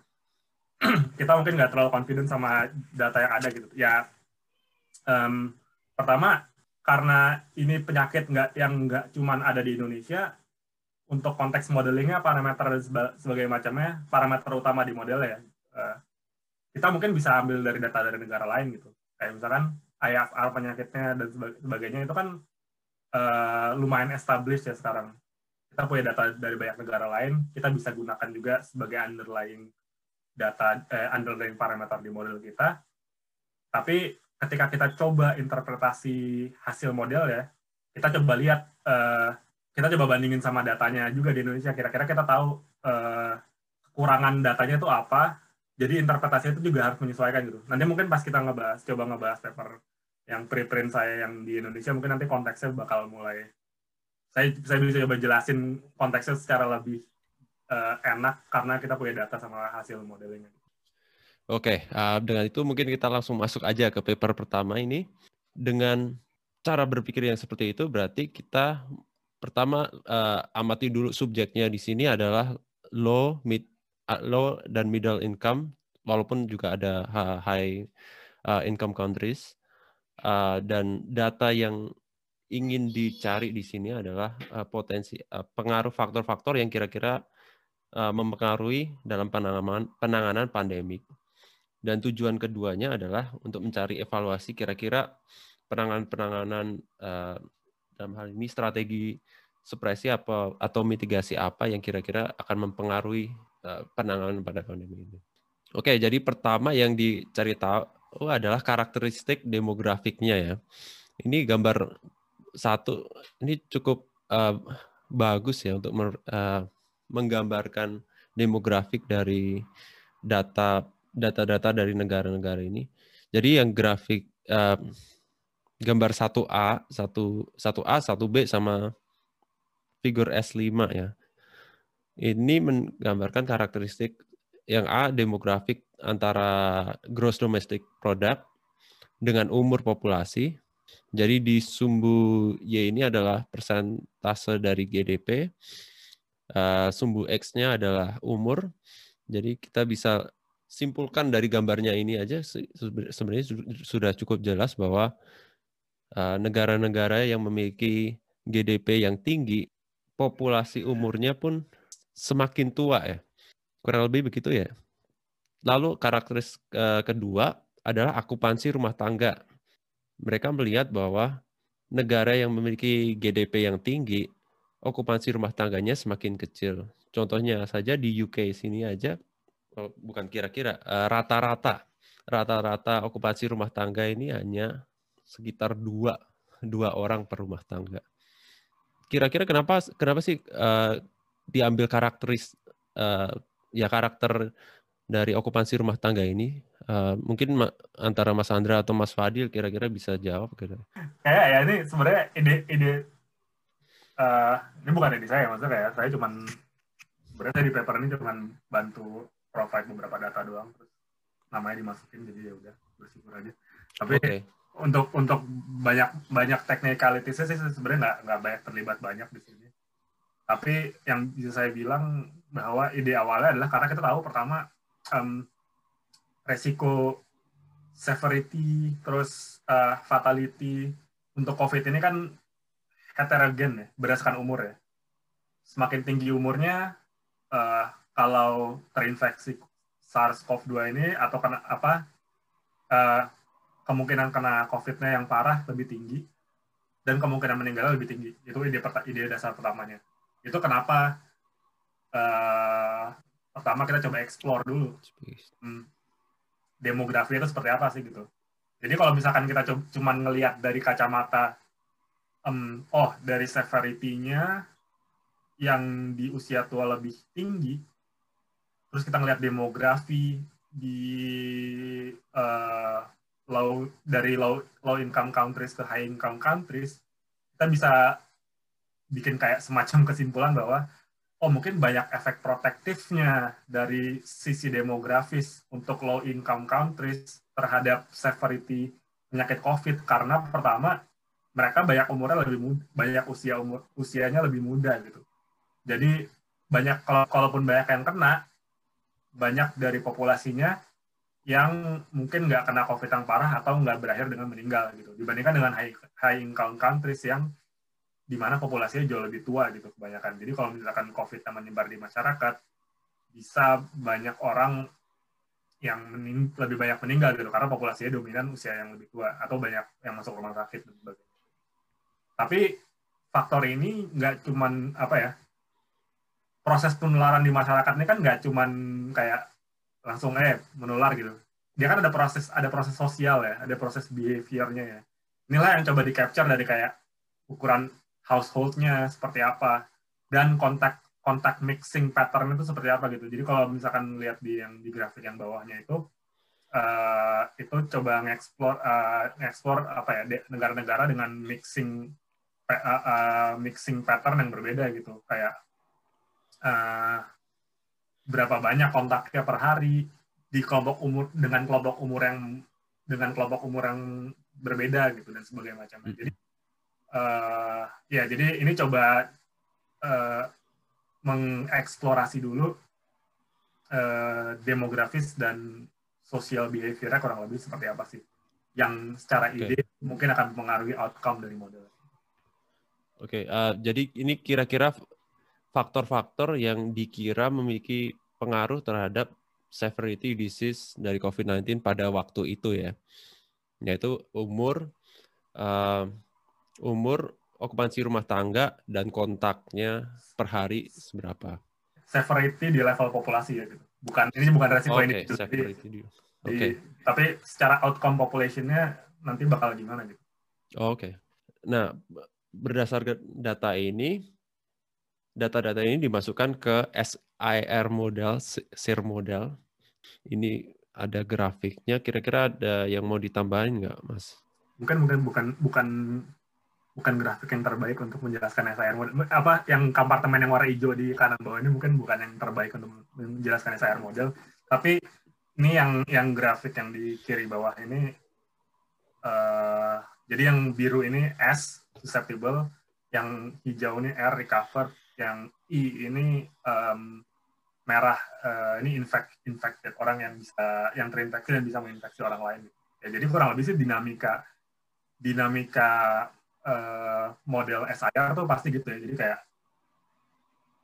Kita mungkin nggak terlalu confident sama data yang ada gitu. Ya, um, pertama karena ini penyakit nggak yang nggak cuman ada di Indonesia, untuk konteks modelingnya parameter sebagai macamnya parameter utama di model ya uh, kita mungkin bisa ambil dari data dari negara lain gitu kayak misalkan IFR penyakitnya dan sebagainya itu kan uh, lumayan established ya sekarang kita punya data dari banyak negara lain kita bisa gunakan juga sebagai underlying data eh, underlying parameter di model kita tapi ketika kita coba interpretasi hasil model ya kita coba lihat uh, kita coba bandingin sama datanya juga di Indonesia. Kira-kira kita tahu uh, kekurangan datanya itu apa. Jadi interpretasi itu juga harus menyesuaikan gitu. Nanti mungkin pas kita ngebahas, coba ngebahas paper yang preprint saya yang di Indonesia, mungkin nanti konteksnya bakal mulai. Saya, saya bisa coba jelasin konteksnya secara lebih uh, enak karena kita punya data sama hasil modelingnya. Oke, uh, dengan itu mungkin kita langsung masuk aja ke paper pertama ini. Dengan cara berpikir yang seperti itu, berarti kita pertama uh, amati dulu subjeknya di sini adalah low, mid, uh, low dan middle income, walaupun juga ada high income countries. Uh, dan data yang ingin dicari di sini adalah uh, potensi uh, pengaruh faktor-faktor yang kira-kira uh, mempengaruhi dalam penanganan penanganan pandemik. Dan tujuan keduanya adalah untuk mencari evaluasi kira-kira penanganan-penanganan uh, dalam hal ini strategi supresi apa atau mitigasi apa yang kira-kira akan mempengaruhi uh, penanganan pada pandemi ini. Oke, jadi pertama yang dicari tahu adalah karakteristik demografiknya ya. Ini gambar satu, ini cukup uh, bagus ya untuk uh, menggambarkan demografik dari data data-data dari negara-negara ini. Jadi yang grafik uh, gambar 1A, 1 1A, 1B sama figur S5 ya. Ini menggambarkan karakteristik yang A demografik antara gross domestic product dengan umur populasi. Jadi di sumbu Y ini adalah persentase dari GDP. Uh, sumbu X-nya adalah umur. Jadi kita bisa simpulkan dari gambarnya ini aja sebenarnya sudah cukup jelas bahwa eh, negara-negara yang memiliki GDP yang tinggi, populasi umurnya pun semakin tua ya. Kurang lebih begitu ya. Lalu karakteris uh, kedua adalah akupansi rumah tangga. Mereka melihat bahwa negara yang memiliki GDP yang tinggi, okupansi rumah tangganya semakin kecil. Contohnya saja di UK sini aja Oh, bukan kira-kira eh, rata-rata rata-rata okupansi rumah tangga ini hanya sekitar dua dua orang per rumah tangga. Kira-kira kenapa kenapa sih uh, diambil karakteris uh, ya karakter dari okupansi rumah tangga ini? Uh, mungkin ma antara Mas Andra atau Mas Fadil kira-kira bisa jawab gitu. Kayak ya ini sebenarnya ide ide uh, ini bukan ide saya maksudnya kayak saya cuman sebenarnya di paper ini cuman bantu provide beberapa data doang terus namanya dimasukin jadi ya udah bersyukur aja tapi okay. untuk untuk banyak banyak technicalities sih sebenarnya nggak nggak banyak terlibat banyak di sini tapi yang bisa saya bilang bahwa ide awalnya adalah karena kita tahu pertama um, resiko severity terus uh, fatality untuk covid ini kan heterogen ya berdasarkan umur ya semakin tinggi umurnya uh, kalau terinfeksi SARS-CoV-2 ini atau kena apa uh, kemungkinan kena COVID-nya yang parah lebih tinggi dan kemungkinan meninggal lebih tinggi. Itu ide ide dasar pertamanya. Itu kenapa uh, pertama kita coba explore dulu. Hmm, demografi itu seperti apa sih gitu. Jadi kalau misalkan kita cuma ngelihat dari kacamata um, oh dari severity-nya yang di usia tua lebih tinggi terus kita ngelihat demografi di uh, low dari low low income countries ke high income countries kita bisa bikin kayak semacam kesimpulan bahwa oh mungkin banyak efek protektifnya dari sisi demografis untuk low income countries terhadap severity penyakit COVID karena pertama mereka banyak umurnya lebih muda, banyak usia umur usianya lebih muda gitu. Jadi banyak kalau kalaupun banyak yang kena banyak dari populasinya yang mungkin nggak kena COVID yang parah atau nggak berakhir dengan meninggal gitu dibandingkan dengan high, high income countries yang di mana populasinya jauh lebih tua gitu kebanyakan. Jadi kalau misalkan COVID menyebar di masyarakat bisa banyak orang yang mening, lebih banyak meninggal gitu karena populasinya dominan usia yang lebih tua atau banyak yang masuk rumah sakit dan sebagainya. Tapi faktor ini nggak cuman apa ya proses penularan di masyarakat ini kan nggak cuman kayak langsung eh menular gitu. Dia kan ada proses ada proses sosial ya, ada proses behaviornya ya. Inilah yang coba di capture dari kayak ukuran householdnya seperti apa dan kontak kontak mixing pattern itu seperti apa gitu. Jadi kalau misalkan lihat di yang di grafik yang bawahnya itu uh, itu coba ngeksplor uh, ngeksplor apa ya negara-negara dengan mixing uh, uh, mixing pattern yang berbeda gitu. Kayak uh, berapa banyak kontaknya per hari di kelompok umur dengan kelompok umur yang dengan kelompok umur yang berbeda gitu dan sebagainya macam. Hmm. Jadi uh, ya jadi ini coba uh, mengeksplorasi dulu uh, demografis dan sosial behaviornya kurang lebih seperti apa sih yang secara Oke. ide mungkin akan mempengaruhi outcome dari model. Oke, eh, jadi ini kira-kira faktor-faktor yang dikira memiliki pengaruh terhadap severity disease dari COVID-19 pada waktu itu ya, yaitu umur, umur, okupansi rumah tangga, dan kontaknya per hari seberapa. Severity di level populasi ya gitu. Bukan ini bukan resiko Oke, individu. Severity. di- Oke, di- tapi secara outcome population-nya nanti bakal gimana gitu. oke. Nah, b- berdasarkan data ini, data-data ini dimasukkan ke SIR model, SIR model. Ini ada grafiknya. Kira-kira ada yang mau ditambahin nggak, Mas? Mungkin mungkin bukan bukan bukan grafik yang terbaik untuk menjelaskan SIR model. Apa yang kompartemen yang warna hijau di kanan bawah ini mungkin bukan yang terbaik untuk menjelaskan SIR model. Tapi ini yang yang grafik yang di kiri bawah ini eh jadi yang biru ini S susceptible, yang hijau ini R recovered, yang I ini em, merah eh, ini infect, infected orang yang bisa yang terinfeksi dan bisa menginfeksi orang lain. Ya, jadi kurang lebih sih dinamika dinamika eh, model SIR tuh pasti gitu ya. Jadi kayak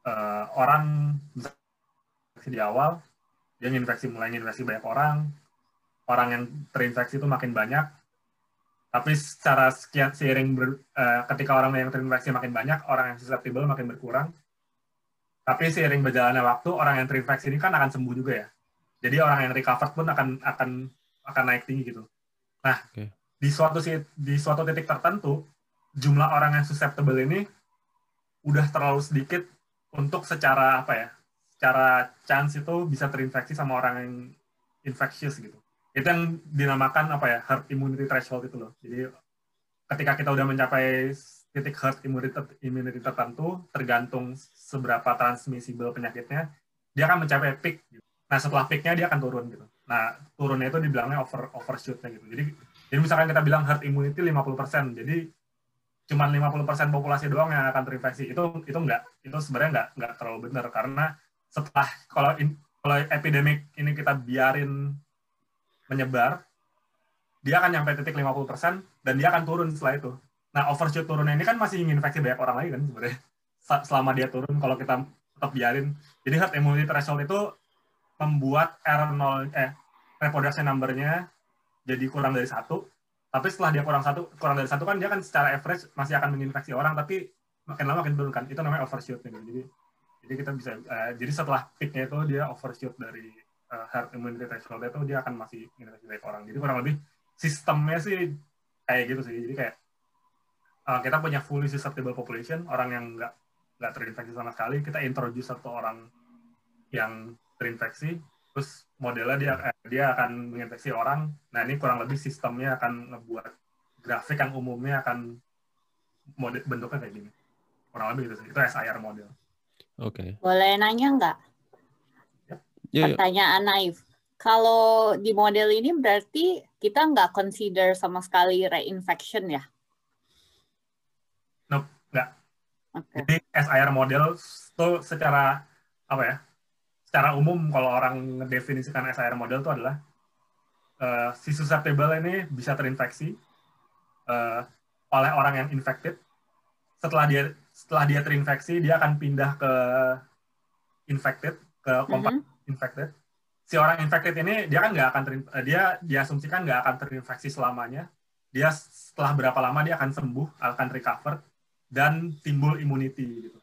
eh, orang infeksi di awal, dia nginfeksi mulai nginfeksi banyak orang, orang yang terinfeksi itu makin banyak, tapi secara sekian seiring ber- eh, ketika orang yang terinfeksi makin banyak, orang yang susceptible makin berkurang. Tapi seiring berjalannya waktu, orang yang terinfeksi ini kan akan sembuh juga ya. Jadi orang yang recovered pun akan akan akan naik tinggi gitu. Nah, Oke. di suatu di suatu titik tertentu, jumlah orang yang susceptible ini udah terlalu sedikit untuk secara apa ya? Secara chance itu bisa terinfeksi sama orang yang infectious gitu itu yang dinamakan apa ya herd immunity threshold itu loh jadi ketika kita udah mencapai titik herd immunity, immunity tertentu tergantung seberapa transmissible penyakitnya dia akan mencapai peak gitu. nah setelah peaknya dia akan turun gitu nah turunnya itu dibilangnya over overshootnya gitu jadi jadi misalkan kita bilang herd immunity 50% jadi cuman 50% populasi doang yang akan terinfeksi itu itu enggak itu sebenarnya enggak enggak terlalu benar karena setelah kalau in- kalau epidemik ini kita biarin menyebar, dia akan nyampe titik 50% dan dia akan turun setelah itu. Nah, overshoot turunnya ini kan masih menginfeksi banyak orang lagi kan sebenarnya. Selama dia turun, kalau kita tetap biarin. Jadi herd immunity threshold itu membuat R0, eh, reproduction number-nya jadi kurang dari satu. Tapi setelah dia kurang satu, kurang dari satu kan dia kan secara average masih akan menginfeksi orang, tapi makin lama makin turun kan. Itu namanya overshoot. Gitu. Jadi, jadi kita bisa, eh, jadi setelah peak-nya itu dia overshoot dari uh, herd immunity threshold itu dia akan masih menginfeksi banyak orang. Jadi kurang lebih sistemnya sih kayak gitu sih. Jadi kayak uh, kita punya fully susceptible population, orang yang nggak nggak terinfeksi sama sekali, kita introduce satu orang yang terinfeksi, terus modelnya dia eh, dia akan menginfeksi orang. Nah ini kurang lebih sistemnya akan ngebuat grafik yang umumnya akan model bentuknya kayak gini. Kurang lebih gitu sih. Itu SIR model. Oke. Boleh nanya nggak? Ya, ya. Pertanyaan naif. Kalau di model ini berarti kita nggak consider sama sekali reinfection ya? Nope, nggak. Oke. Jadi SIR model itu secara apa ya? Secara umum kalau orang mendefinisikan SIR model itu adalah eh, si susceptible ini bisa terinfeksi eh, oleh orang yang infected. Setelah dia setelah dia terinfeksi, dia akan pindah ke infected ke kompak Mhm. infected. Si orang infected ini dia kan nggak akan terin, eh, dia diasumsikan nggak akan terinfeksi selamanya. Dia setelah berapa lama dia akan sembuh, akan recover dan timbul immunity gitu.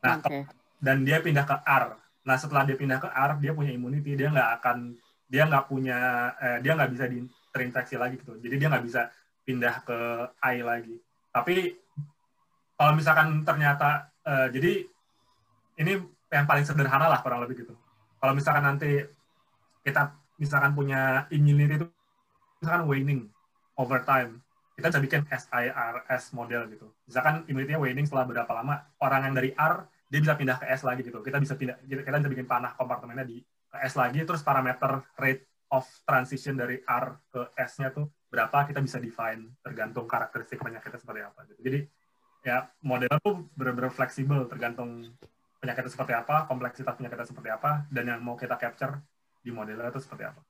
Nah, Oke. dan dia pindah ke R. Nah, setelah dia pindah ke R, dia punya immunity, dia nggak akan dia nggak punya eh, dia nggak bisa di, terinfeksi lagi gitu. Jadi dia nggak bisa pindah ke I lagi. Tapi kalau misalkan ternyata eh, jadi ini yang paling sederhana lah kurang lebih gitu. Kalau misalkan nanti kita misalkan punya immunity itu misalkan waning over time, kita bisa bikin SIRS model gitu. Misalkan immunity-nya waning setelah berapa lama, orang yang dari R dia bisa pindah ke S lagi gitu. Kita bisa pindah kita bisa bikin panah kompartemennya di ke S lagi terus parameter rate of transition dari R ke S-nya tuh berapa kita bisa define tergantung karakteristik penyakitnya seperti apa gitu. Jadi ya modelnya tuh benar-benar fleksibel tergantung penyakitnya seperti apa, kompleksitas penyakitnya seperti apa, dan yang mau kita capture di modelnya itu seperti apa.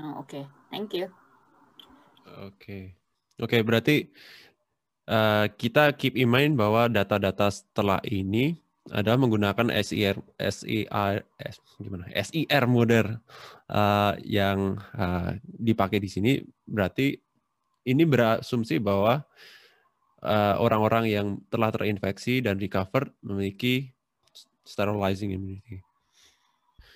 Oh, Oke, thank you. Oke. Oke, berarti uh, kita keep in mind bahwa data-data setelah ini adalah menggunakan SIR SIR S, gimana? SIR model uh, yang uh, dipakai di sini berarti ini berasumsi bahwa orang-orang uh, yang telah terinfeksi dan recover memiliki sterilizing immunity.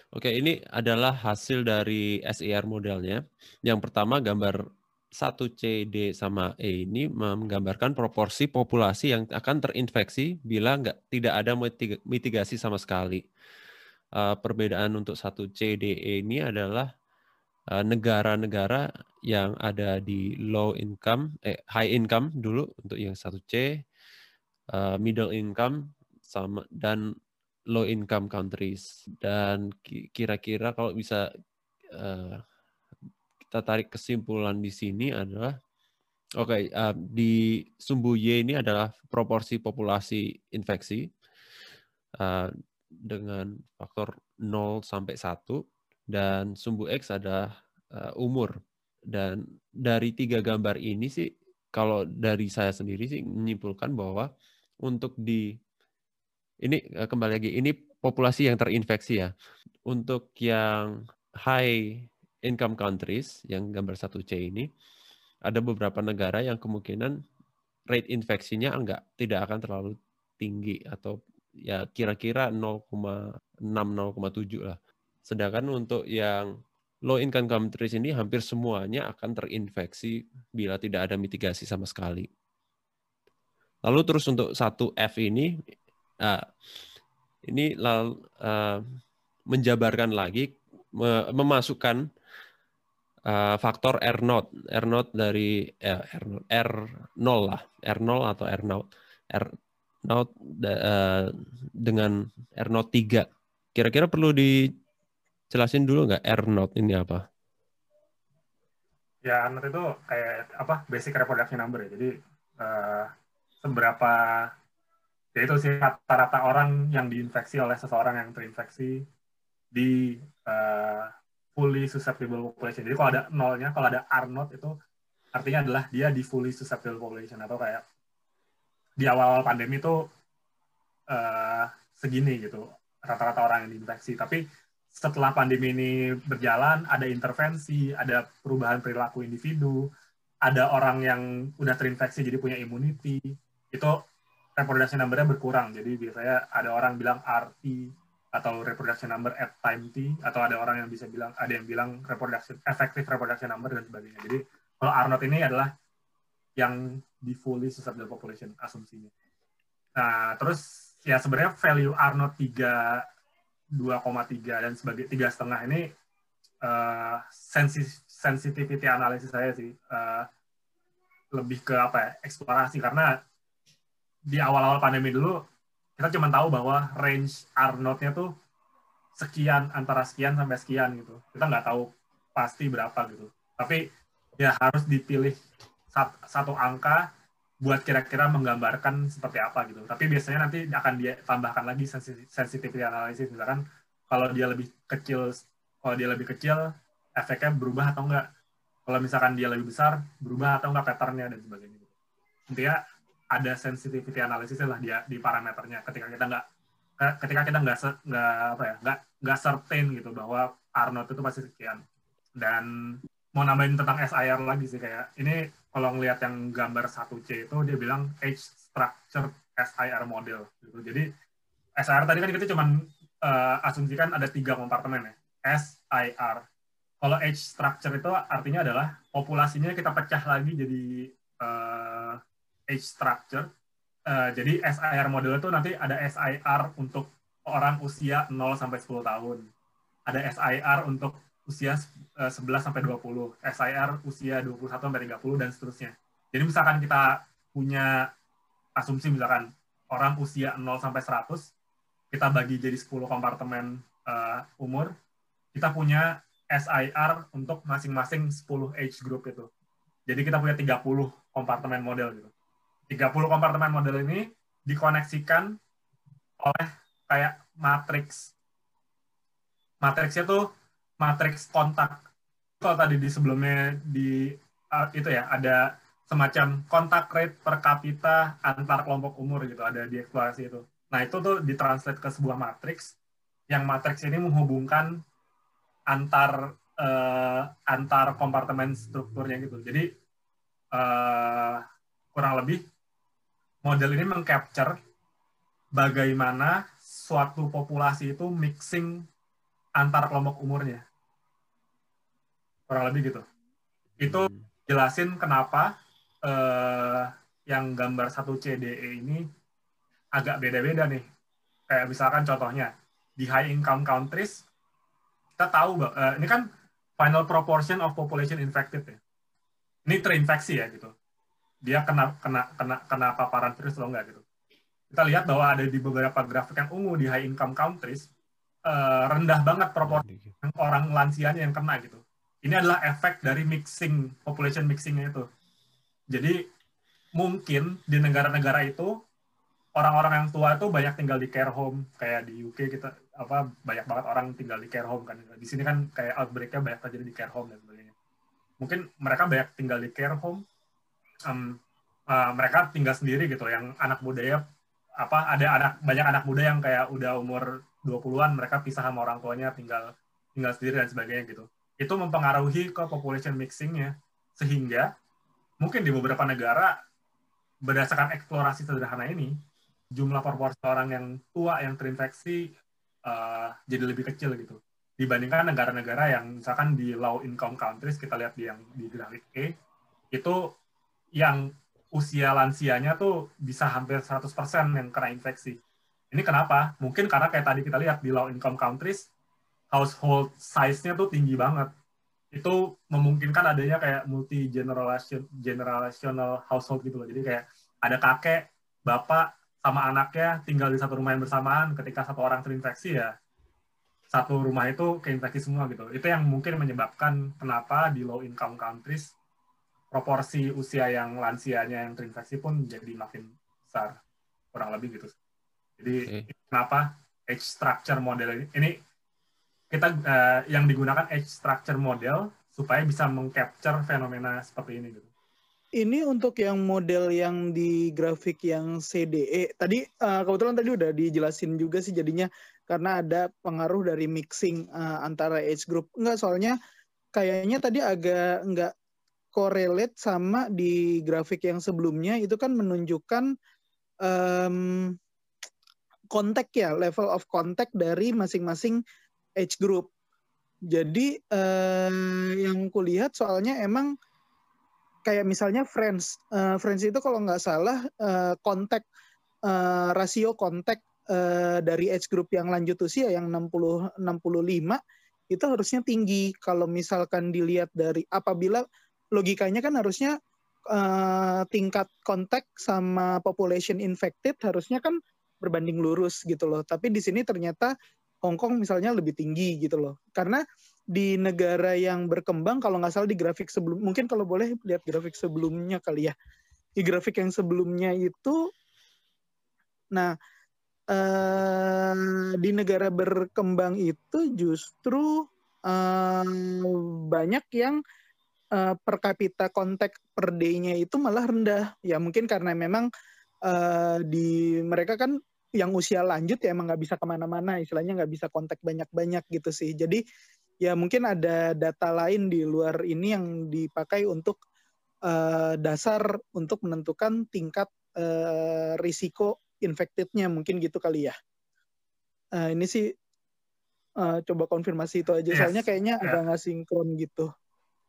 Oke, ini adalah hasil dari SIR modelnya. Yang pertama gambar 1C, D, sama E ini menggambarkan proporsi populasi yang akan terinfeksi bila nggak tidak ada mitigasi sama sekali. Uh, perbedaan untuk 1C, D, E ini adalah eh, negara-negara uh, yang ada di low income, eh, high income dulu untuk yang 1C, uh, middle income, sama dan low income countries. Dan kira-kira kalau bisa uh, kita tarik kesimpulan di sini adalah oke okay, uh, di sumbu Y ini adalah proporsi populasi infeksi uh, dengan faktor 0 sampai 1 dan sumbu X adalah uh, umur. Dan dari tiga gambar ini sih kalau dari saya sendiri sih menyimpulkan bahwa untuk di ini kembali lagi ini populasi yang terinfeksi ya. Untuk yang high income countries yang gambar 1C ini ada beberapa negara yang kemungkinan rate infeksinya enggak tidak akan terlalu tinggi atau ya kira-kira 0,6 0,7 lah. Sedangkan untuk yang low income countries ini hampir semuanya akan terinfeksi bila tidak ada mitigasi sama sekali. Lalu terus untuk satu F ini, uh, ini lalu, uh, menjabarkan lagi, memasukkan uh, faktor R not R not dari eh, R R 0 lah R0 atau R not R not uh, dengan R not 3 kira-kira perlu dijelasin dulu nggak R not ini apa? Ya R not itu kayak apa basic reproduction number ya. Jadi uh, seberapa ya itu sih rata-rata orang yang diinfeksi oleh seseorang yang terinfeksi di uh, fully susceptible population. Jadi kalau ada nolnya, kalau ada R not itu artinya adalah dia di fully susceptible population atau kayak di awal-awal pandemi itu uh, segini gitu rata-rata orang yang diinfeksi. Tapi setelah pandemi ini berjalan, ada intervensi, ada perubahan perilaku individu, ada orang yang udah terinfeksi jadi punya immunity, itu reproduction number-nya berkurang. Jadi biasanya ada orang bilang RT atau reproduction number at time t atau ada orang yang bisa bilang ada yang bilang reproduction effective reproduction number dan sebagainya. Jadi kalau R not ini adalah yang di fully susceptible population asumsinya. Nah, terus ya sebenarnya value R not 3 2,3 dan sebagai tiga setengah ini uh, sensitivity analisis saya sih uh, lebih ke apa ya eksplorasi karena di awal-awal pandemi dulu kita cuma tahu bahwa range R nya tuh sekian antara sekian sampai sekian gitu. Kita nggak tahu pasti berapa gitu. Tapi ya harus dipilih satu angka buat kira-kira menggambarkan seperti apa gitu. Tapi biasanya nanti akan dia tambahkan lagi sensitivity analysis misalkan kalau dia lebih kecil kalau dia lebih kecil efeknya berubah atau enggak. Kalau misalkan dia lebih besar berubah atau enggak patternnya dan sebagainya. Gitu. Intinya ada sensitivity analysis lah dia di parameternya. Ketika kita nggak ketika kita nggak nggak apa ya nggak nggak certain gitu bahwa Arnold itu pasti sekian. Dan mau nambahin tentang SIR lagi sih kayak ini kalau ngelihat yang gambar 1C itu dia bilang age structure SIR model gitu. Jadi SIR tadi kan kita cuma uh, asumsikan ada tiga kompartemen ya SIR kalau age structure itu artinya adalah populasinya kita pecah lagi jadi uh, age structure. Uh, jadi SIR model itu nanti ada SIR untuk orang usia 0 sampai 10 tahun. Ada SIR untuk usia uh, 11 sampai 20, SIR usia 21 sampai 30 dan seterusnya. Jadi misalkan kita punya asumsi misalkan orang usia 0 sampai 100, kita bagi jadi 10 kompartemen uh, umur, kita punya SIR untuk masing-masing 10 age group itu. Jadi kita punya 30 kompartemen model gitu. 30 kompartemen model ini dikoneksikan oleh kayak matriks. Matriksnya tuh matriks kontak. Kalau tadi di sebelumnya di uh, itu ya ada semacam kontak rate per kapita antar kelompok umur gitu ada di eksplorasi itu. Nah itu tuh ditranslate ke sebuah matriks yang matriks ini menghubungkan antar uh, antar kompartemen strukturnya gitu. Jadi uh, kurang lebih model ini mengcapture bagaimana suatu populasi itu mixing antar kelompok umurnya. Kurang lebih gitu. Itu Hmm. jelasin kenapa eh, yang gambar satu CDE ini agak beda-beda nih. Kayak misalkan contohnya di high income countries kita tahu eh, ini kan final proportion of population infected ya. Ini terinfeksi ya gitu. Dia kena kena kena kena paparan virus atau enggak gitu. Kita lihat bahwa ada di beberapa grafik yang ungu di high income countries eh, rendah banget proporsi orang lansianya yang kena gitu. Ini adalah efek dari mixing population mixingnya itu. Jadi mungkin di negara-negara itu orang-orang yang tua itu banyak tinggal di care home kayak di UK kita apa banyak banget orang tinggal di care home kan. Di sini kan kayak outbreak-nya banyak terjadi di care home dan sebagainya. Mungkin mereka banyak tinggal di care home. Em, eh, mereka tinggal sendiri gitu yang anak muda ya apa ada anak banyak anak muda yang kayak udah umur 20-an mereka pisah sama orang tuanya tinggal tinggal sendiri dan sebagainya gitu. Itu mempengaruhi ke population mixingnya sehingga mungkin di beberapa negara berdasarkan eksplorasi sederhana ini jumlah proporsi orang yang tua yang terinfeksi uh, jadi lebih kecil gitu dibandingkan negara-negara yang misalkan di low income countries kita lihat di yang di grafik E itu yang usia lansianya tuh bisa hampir 100% yang kena infeksi. Ini kenapa? Mungkin karena kayak tadi kita lihat di low income countries household size-nya tuh tinggi banget itu memungkinkan adanya kayak multi generation generational household gitu loh. Jadi kayak ada kakek, bapak sama anaknya tinggal di satu rumah yang bersamaan. Ketika satu orang terinfeksi ya satu rumah itu keinfeksi semua gitu. Itu yang mungkin menyebabkan kenapa di low income countries proporsi usia yang lansianya yang terinfeksi pun jadi makin besar kurang lebih gitu. Jadi Oke. kenapa age structure model ini ini kita eh, yang digunakan age structure model supaya bisa mengcapture fenomena seperti ini gitu. Ini untuk yang model yang di grafik yang CDE tadi eh, kebetulan tadi udah dijelasin juga sih jadinya karena ada pengaruh dari mixing eh, antara age group. Enggak soalnya kayaknya tadi agak enggak correlate sama di grafik yang sebelumnya itu kan menunjukkan em, kontak ya level of contact dari masing-masing age group. Jadi eh, yang kulihat soalnya emang kayak misalnya Friends, Eh, Friends itu kalau nggak salah kontak eh, rasio kontak eh, dari age group yang lanjut usia yang 60 65 itu harusnya tinggi kalau misalkan dilihat dari apabila logikanya kan harusnya eh, tingkat kontak sama population infected harusnya kan berbanding lurus gitu loh. Tapi di sini ternyata Hong Kong misalnya lebih tinggi gitu loh. Karena di negara yang berkembang kalau nggak salah di grafik sebelum mungkin kalau boleh lihat grafik sebelumnya kali ya. Di grafik yang sebelumnya itu nah eh, di negara berkembang itu justru eh, banyak yang eh, per kapita kontak per day-nya itu malah rendah. Ya mungkin karena memang eh, di mereka kan yang usia lanjut ya emang nggak bisa ke mana-mana, istilahnya nggak bisa kontak banyak-banyak gitu sih. Jadi ya mungkin ada data lain di luar ini yang dipakai untuk eh, dasar untuk menentukan tingkat eh, risiko infected-nya mungkin gitu kali ya. Eh, ini sih eh, coba konfirmasi itu aja. Yes. Soalnya kayaknya Ya. agak nggak sinkron gitu.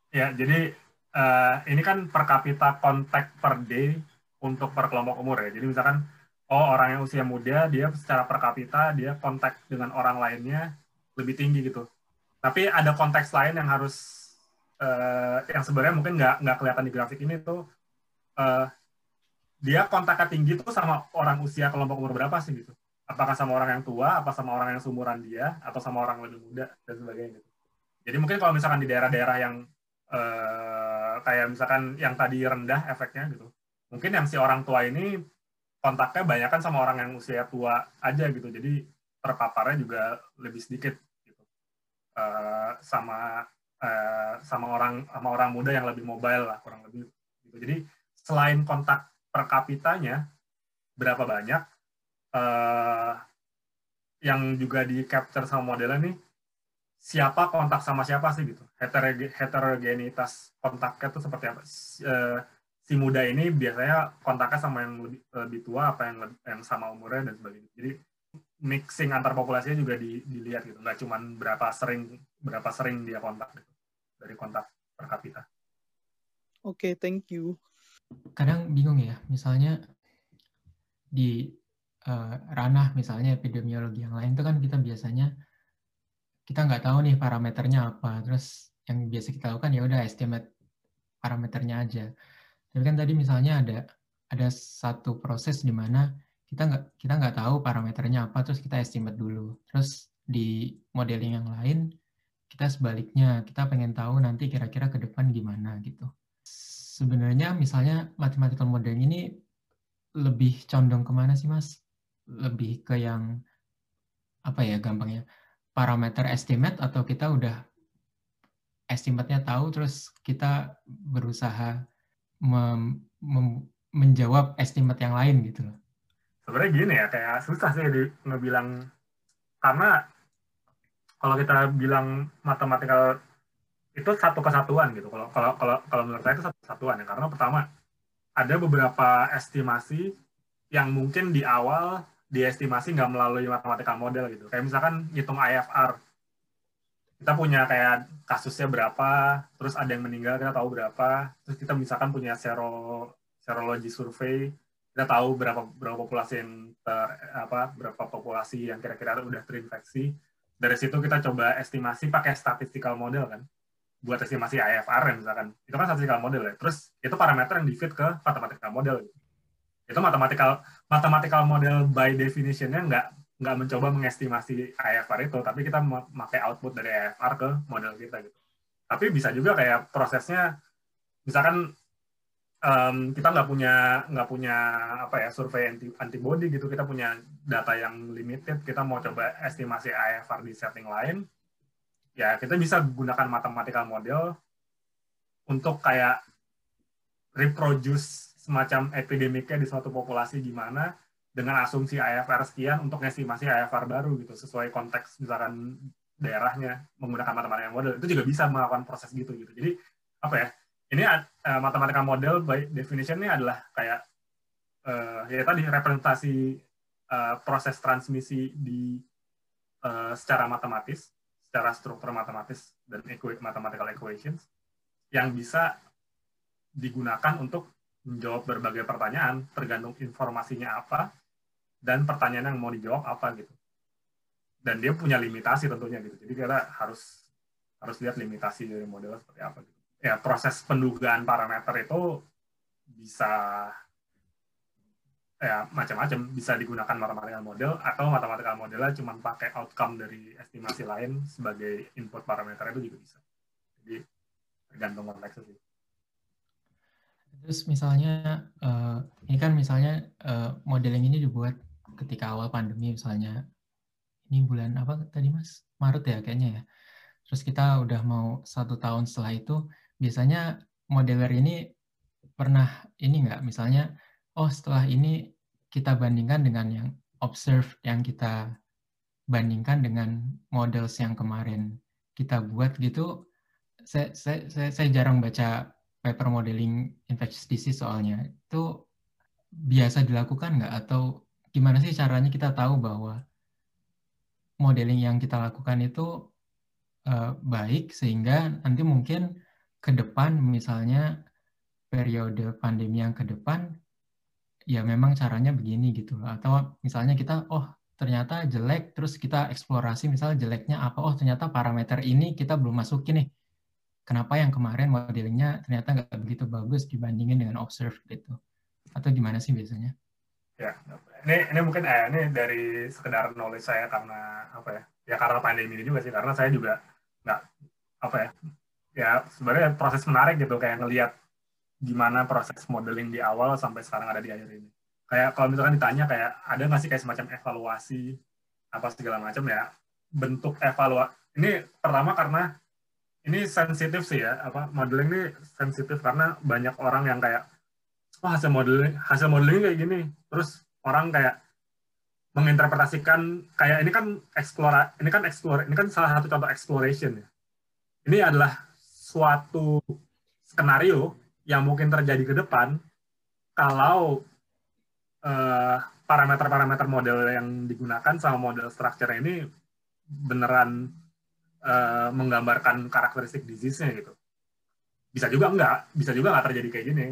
Ya, jadi eh, ini kan per kapita kontak per day untuk per kelompok umur ya. Jadi misalkan oh orang yang usia muda dia secara per kapita dia kontak dengan orang lainnya lebih tinggi gitu. Tapi ada konteks lain yang harus eh, yang sebenarnya mungkin nggak nggak kelihatan di grafik ini tuh eh, dia kontaknya tinggi tuh sama orang usia kelompok umur berapa sih gitu? Apakah sama orang yang tua, apa sama orang yang seumuran dia, atau sama orang lebih muda dan sebagainya gitu. Jadi mungkin kalau misalkan di daerah-daerah yang eh, kayak misalkan yang tadi rendah efeknya gitu, mungkin yang si orang tua ini kontaknya banyak kan sama orang yang usia tua aja gitu, jadi terpaparnya juga lebih sedikit gitu. Eh, sama uh, sama orang sama orang muda yang lebih mobile lah kurang lebih gitu. Jadi selain kontak per kapitanya berapa banyak uh, yang juga di capture sama modelnya nih siapa kontak sama siapa sih gitu. Heterogenitas kontaknya itu seperti apa? Uh, si muda ini biasanya kontaknya sama yang lebih, lebih tua apa yang yang sama umurnya dan sebagainya. Jadi mixing antar populasinya juga di, dilihat gitu. Nggak cuma berapa sering berapa sering dia kontak gitu. Dari kontak per kapita. Oke okay, thank you. Kadang bingung ya misalnya di uh, ranah misalnya epidemiologi yang lain itu kan kita biasanya kita nggak tahu nih parameternya apa. Terus yang biasa kita lakukan ya udah estimate parameternya aja. Tapi kan tadi misalnya ada ada satu proses di mana kita nggak kita nggak tahu parameternya apa terus kita estimate dulu. Terus di modeling yang lain kita sebaliknya kita pengen tahu nanti kira-kira ke depan gimana gitu. Sebenarnya misalnya mathematical modeling ini lebih condong ke mana sih mas? Lebih ke yang apa ya gampangnya parameter estimate atau kita udah estimate-nya tahu terus kita berusaha mem, mem, menjawab estimate yang lain gitu loh. Sebenarnya gini ya kayak susah sih di ngebilang karena kalau kita bilang matematikal itu satu kesatuan gitu. Kalau kalau kalau kalau menurut saya itu satu kesatuan ya karena pertama ada beberapa estimasi yang mungkin di awal diestimasi nggak melalui matematika model gitu. Kayak misalkan ngitung IFR. Kita punya kayak kasusnya berapa, terus ada yang meninggal, kita tahu berapa. Terus kita misalkan punya sero serologi survei, kita tahu berapa berapa populasi yang ter, apa berapa populasi yang kira-kira udah terinfeksi. Dari situ kita coba estimasi pakai statistical model kan buat estimasi IFR misalkan itu kan statistical model ya terus itu parameter yang di fit ke mathematical model gitu itu mathematical mathematical model by definitionnya nggak nggak mencoba mengestimasi IFR itu, tapi kita memakai output dari IFR ke model kita gitu. Tapi bisa juga kayak prosesnya, misalkan um, kita nggak punya nggak punya apa ya survei anti, antibody gitu, kita punya data yang limited, kita mau coba estimasi IFR di setting lain, ya kita bisa gunakan mathematical model untuk kayak reproduce semacam epidemiknya di suatu populasi gimana dengan asumsi IFR sekian untuk estimasi IFR baru gitu sesuai konteks misalkan daerahnya menggunakan matematika model. Itu juga bisa melakukan proses gitu gitu. Jadi apa ya ini uh, matematika model by definition ini adalah kayak uh, ya tadi representasi uh, proses transmisi di uh, secara matematis secara struktur matematis dan equa mathematical equations yang bisa digunakan untuk menjawab berbagai pertanyaan tergantung informasinya apa dan pertanyaan yang mau dijawab apa gitu. Dan dia punya limitasi tentunya gitu. Jadi kita harus harus lihat limitasi dari model seperti apa gitu. Ya proses pendugaan parameter itu bisa ya macam-macam. Bisa digunakan matematika model atau matematika modelnya cuma pakai outcome dari estimasi lain sebagai input parameter itu juga bisa. Jadi tergantung konteksnya sih Terus misalnya uh, ini kan misalnya uh, modeling ini dibuat ketika awal pandemi misalnya. Ini bulan apa tadi mas? Maret ya kayaknya ya. Terus kita udah mau satu tahun setelah itu biasanya modeler ini pernah ini nggak? Misalnya oh setelah ini kita bandingkan dengan yang observe yang kita bandingkan dengan models yang kemarin kita buat gitu. Saya saya saya, saya jarang baca paper modeling infectious disease soalnya itu biasa dilakukan nggak? Atau gimana sih caranya kita tahu bahwa modeling yang kita lakukan itu uh, baik sehingga nanti mungkin ke depan misalnya periode pandemi yang ke depan ya memang caranya begini gitu atau misalnya kita oh ternyata jelek terus kita eksplorasi misalnya jeleknya apa oh ternyata parameter ini kita belum masukin nih kenapa yang kemarin modelingnya ternyata nggak begitu bagus dibandingin dengan observe gitu? Atau gimana sih biasanya? Ya ini ini mungkin eh, ini dari sekedar knowledge saya karena apa ya ya karena pandemi ini juga sih karena saya juga nggak apa ya ya sebenarnya proses menarik gitu kayak ngelihat gimana proses modeling di awal sampai sekarang ada di akhir ini. Kayak kalau misalkan ditanya kayak ada nggak sih kayak semacam evaluasi apa segala macam ya bentuk evaluasi ini pertama karena ini sensitif sih ya apa modeling ini sensitif karena banyak orang yang kayak oh hasil modeling hasil modeling kayak gini. Terus orang kayak menginterpretasikan kayak ini kan explore ini kan explore ini kan salah satu contoh exploration ya. Ini adalah suatu skenario yang mungkin terjadi ke depan kalau eh, parameter-parameter model yang digunakan sama model structure ini beneran uh, menggambarkan karakteristik disease-nya gitu. Bisa juga enggak, bisa juga enggak terjadi kayak gini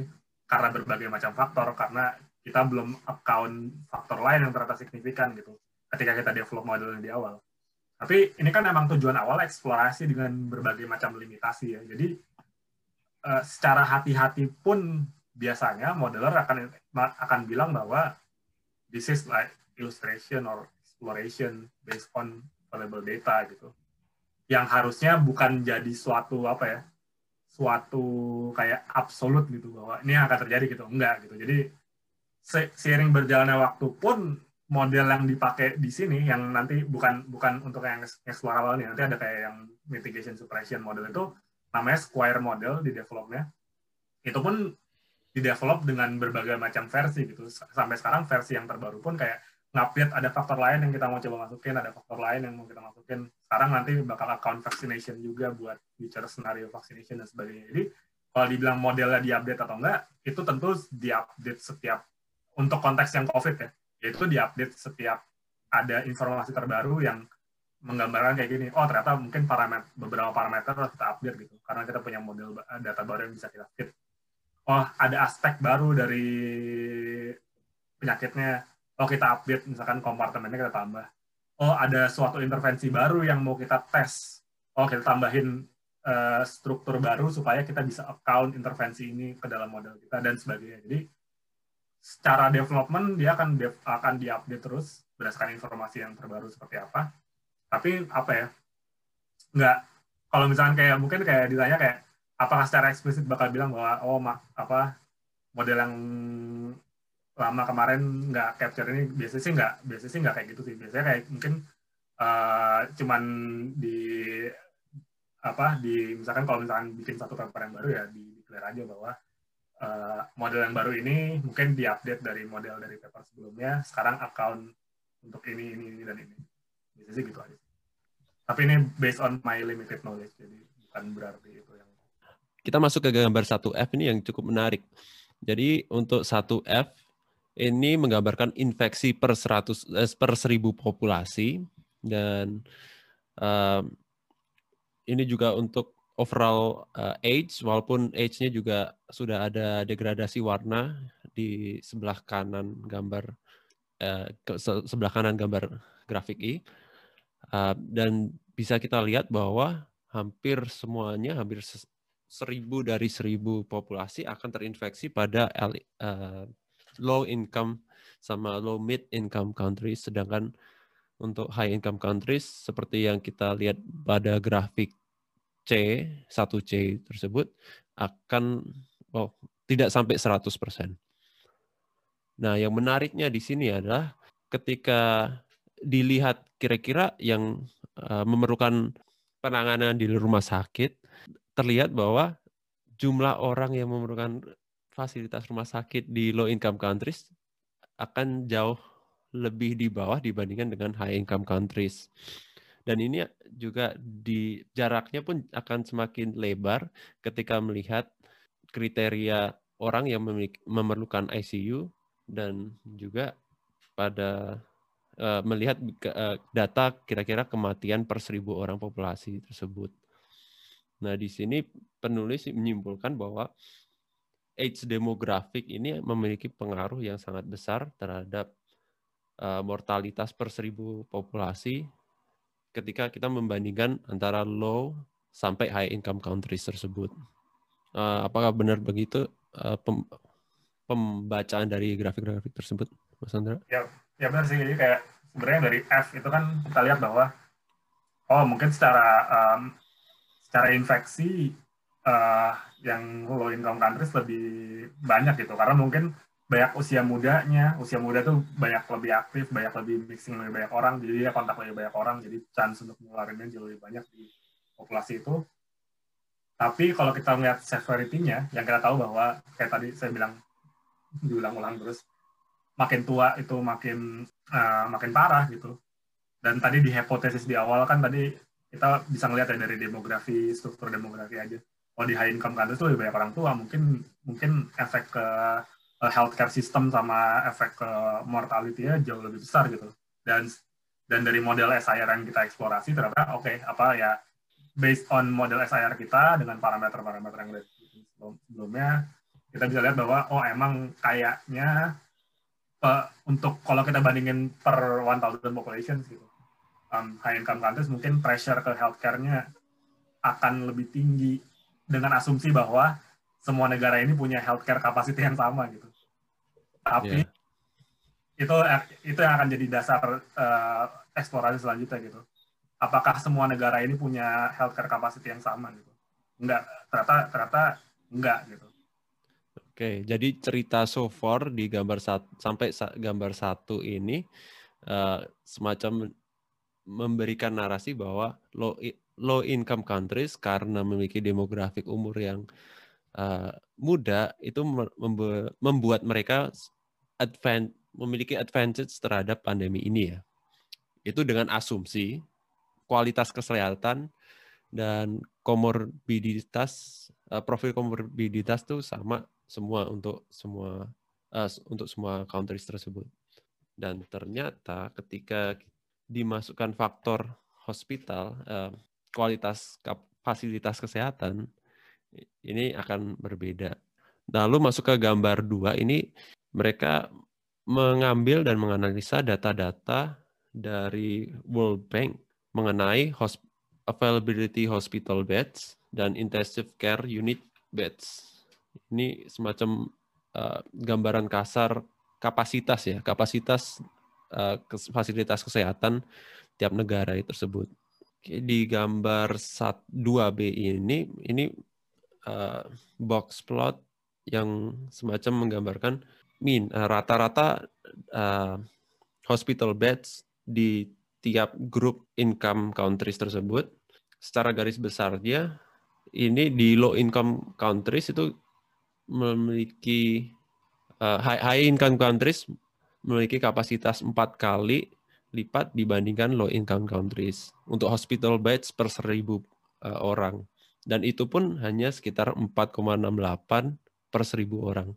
karena berbagai macam faktor karena kita belum account faktor lain yang ternyata signifikan gitu ketika kita develop modelnya di awal. Tapi ini kan emang tujuan awal eksplorasi dengan berbagai macam limitasi ya. Jadi uh, secara hati-hati pun biasanya modeler akan akan bilang bahwa this is like illustration or exploration based on available data gitu yang harusnya bukan jadi suatu apa ya suatu kayak absolut gitu bahwa ini akan terjadi gitu. Enggak gitu. Jadi seiring berjalannya waktu pun model yang dipakai di sini yang nanti bukan bukan untuk yang awal nih nanti ada kayak yang mitigation suppression model itu namanya square model di developnya. Itu pun di develop dengan berbagai macam versi gitu. Sampai sekarang versi yang terbaru pun kayak ngupdate ada faktor lain yang kita mau coba masukin, ada faktor lain yang mau kita masukin. Sekarang nanti bakal account vaccination juga buat future scenario vaccination dan sebagainya. Jadi kalau dibilang modelnya diupdate atau enggak, itu tentu diupdate setiap untuk konteks yang COVID ya, yaitu diupdate setiap ada informasi terbaru yang menggambarkan kayak gini. Oh ternyata mungkin parameter beberapa parameter harus kita update gitu, karena kita punya model data baru yang bisa kita fit. Oh ada aspek baru dari penyakitnya oh kita update misalkan kompartemennya kita tambah. Oh ada suatu intervensi baru yang mau kita tes. Oh kita tambahin uh, struktur baru supaya kita bisa account intervensi ini ke dalam model kita dan sebagainya. Jadi secara development dia akan dev, akan diupdate terus berdasarkan informasi yang terbaru seperti apa. Tapi apa ya nggak kalau misalkan kayak mungkin kayak ditanya kayak apakah secara eksplisit bakal bilang bahwa oh mak apa model yang lama kemarin nggak capture ini biasanya sih nggak biasanya sih nggak kayak gitu sih. Biasanya kayak mungkin uh, cuman di apa di misalkan kalau misalkan bikin satu paper yang baru ya di declare aja bahwa uh, model yang baru ini mungkin diupdate dari model dari paper sebelumnya sekarang account untuk ini ini ini dan ini. Biasanya sih gitu aja tapi ini based on my limited knowledge jadi bukan berarti itu yang kita masuk ke gambar satu F ini yang cukup menarik. Jadi untuk satu F ini menggambarkan infeksi per 100 eh, per 1000 populasi dan uh, ini juga untuk overall uh, age walaupun age-nya juga sudah ada degradasi warna di sebelah kanan gambar uh, sebelah kanan gambar grafik I. Uh, dan bisa kita lihat bahwa hampir semuanya hampir seribu dari seribu populasi akan terinfeksi pada low income sama low mid income countries sedangkan untuk high income countries seperti yang kita lihat pada grafik C 1C tersebut akan oh, tidak sampai 100%. Nah, yang menariknya di sini adalah ketika dilihat kira-kira yang uh, memerlukan penanganan di rumah sakit, terlihat bahwa jumlah orang yang memerlukan fasilitas rumah sakit di low income countries akan jauh lebih di bawah dibandingkan dengan high income countries. Dan ini juga di jaraknya pun akan semakin lebar ketika melihat kriteria orang yang memerlukan ICU dan juga pada uh, melihat uh, data kira-kira kematian per seribu orang populasi tersebut. Nah, di sini penulis menyimpulkan bahwa age demografik ini memiliki pengaruh yang sangat besar terhadap uh, mortalitas per seribu populasi ketika kita membandingkan antara low sampai high income countries tersebut. Uh, apakah benar begitu uh, pem pembacaan dari grafik-grafik tersebut, Mas Andra? Ya, ya benar sih. Jadi kayak sebenarnya dari F itu kan kita lihat bahwa oh mungkin secara um, secara infeksi uh, yang low income countries lebih banyak gitu karena mungkin banyak usia mudanya usia muda tuh banyak lebih aktif banyak lebih mixing lebih banyak orang jadi ya kontak lebih banyak orang jadi chance untuk mengeluarinnya jauh lebih banyak di populasi itu Tapi kalau kita melihat severity-nya, yang kita tahu bahwa kayak tadi saya bilang diulang-ulang terus, makin tua itu makin uh, makin parah gitu. Dan tadi di hipotesis di awal kan tadi kita bisa ngelihat ya dari demografi, struktur demografi aja. Kalau di high income countries itu lebih banyak orang tua, mungkin mungkin efek ke uh, healthcare system sama efek ke mortality-nya jauh lebih besar gitu. Dan dan dari model SIR yang kita eksplorasi ternyata oke okay, apa ya based on model SIR kita dengan parameter-parameter yang sebelumnya, kita bisa lihat bahwa oh emang kayaknya uh, untuk kalau kita bandingin per 1000 population gitu, um, high income countries mungkin pressure ke healthcare-nya akan lebih tinggi dengan asumsi bahwa semua negara ini punya healthcare capacity yang sama gitu. Tapi yeah. itu itu yang akan jadi dasar uh, eksplorasi selanjutnya gitu apakah semua negara ini punya healthcare capacity yang sama gitu? Enggak, ternyata ternyata enggak gitu. Oke, jadi cerita so far di gambar satu, sampai gambar satu ini uh, semacam memberikan narasi bahwa low low income countries karena memiliki demografik umur yang uh, muda itu membuat mereka advan memiliki advantage terhadap pandemi ini ya. Itu dengan asumsi kualitas kesehatan dan komorbiditas uh, profil komorbiditas tuh sama semua untuk semua uh, untuk semua countries tersebut. Dan ternyata ketika dimasukkan faktor hospital kualitas fasilitas kesehatan ini akan berbeda. Lalu masuk ke gambar dua ini mereka mengambil dan menganalisa data-data dari World Bank mengenai hosp availability hospital beds dan intensive care unit beds. Ini semacam uh, gambaran kasar kapasitas ya, kapasitas uh, fasilitas kesehatan tiap negara tersebut. Di gambar 2B ini ini uh, box plot yang semacam menggambarkan min rata-rata uh, hospital beds di tiap grup income countries tersebut. Secara garis besarnya ini di low income countries itu memiliki uh, high, high income countries memiliki kapasitas empat kali lipat dibandingkan low income countries. Untuk hospital beds per seribu uh, orang. Dan itu pun hanya sekitar 4,68 per seribu orang.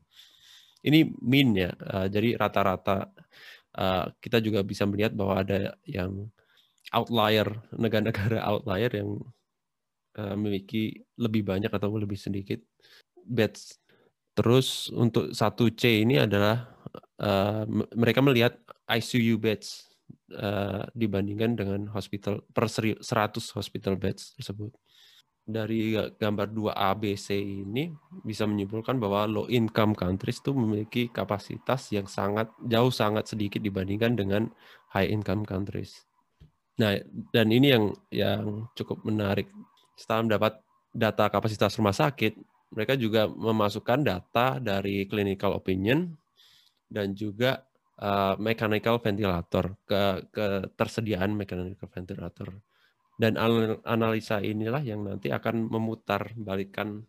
Ini min ya uh, jadi rata-rata uh, kita juga bisa melihat bahwa ada yang outlier negara-negara outlier yang uh, memiliki lebih banyak atau lebih sedikit beds. Terus untuk satu C ini adalah uh, mereka melihat ICU beds uh, dibandingkan dengan hospital per 100 hospital beds tersebut. Dari gambar 2 ABC ini bisa menyimpulkan bahwa low income countries itu memiliki kapasitas yang sangat jauh sangat sedikit dibandingkan dengan high income countries. Nah, dan ini yang yang cukup menarik. Setelah mendapat data kapasitas rumah sakit, mereka juga memasukkan data dari clinical opinion dan juga uh, mechanical ventilator ke ketersediaan mechanical ventilator. Dan analisa inilah yang nanti akan memutar balikan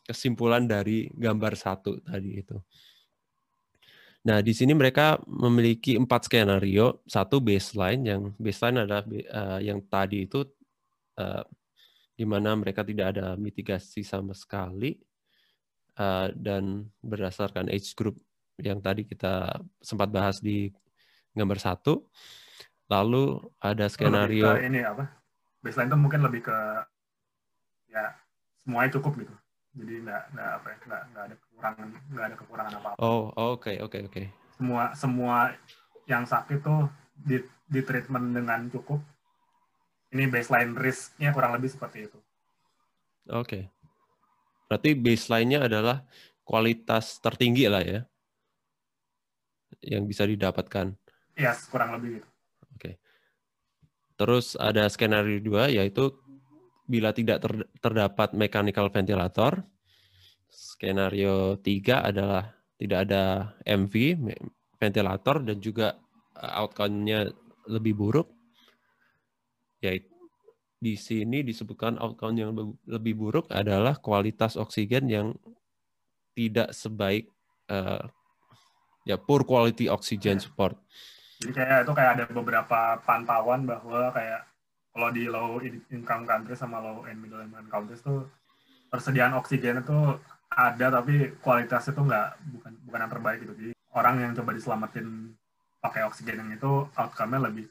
kesimpulan dari gambar satu tadi itu. Nah, di sini mereka memiliki empat skenario. Satu baseline, yang baseline adalah uh, yang tadi itu uh, di mana mereka tidak ada mitigasi sama sekali uh, dan berdasarkan age group yang tadi kita sempat bahas di gambar satu. Lalu ada skenario ini apa? baseline itu mungkin lebih ke ya semuanya cukup gitu jadi nggak nggak apa ya nggak nggak ada kekurangan nggak ada kekurangan apa apa oh oke okay, oke okay, oke okay. semua semua yang sakit tuh di di treatment dengan cukup ini baseline risknya kurang lebih seperti itu oke okay. berarti baseline-nya adalah kualitas tertinggi lah ya yang bisa didapatkan iya yes, kurang lebih gitu Terus ada skenario dua yaitu bila tidak ter, terdapat mechanical ventilator. Skenario tiga adalah tidak ada MV ventilator dan juga uh, outcome-nya lebih buruk. Yaitu di sini disebutkan outcome yang lebih buruk adalah kualitas oksigen yang tidak sebaik uh, ya poor quality oxygen support. Jadi kayak itu kayak ada beberapa pantauan bahwa kayak kalau di low income countries sama low and middle income countries tuh persediaan oksigen itu ada tapi kualitasnya tuh nggak bukan bukan yang terbaik gitu. Jadi orang yang coba diselamatin pakai oksigen yang itu outcome-nya lebih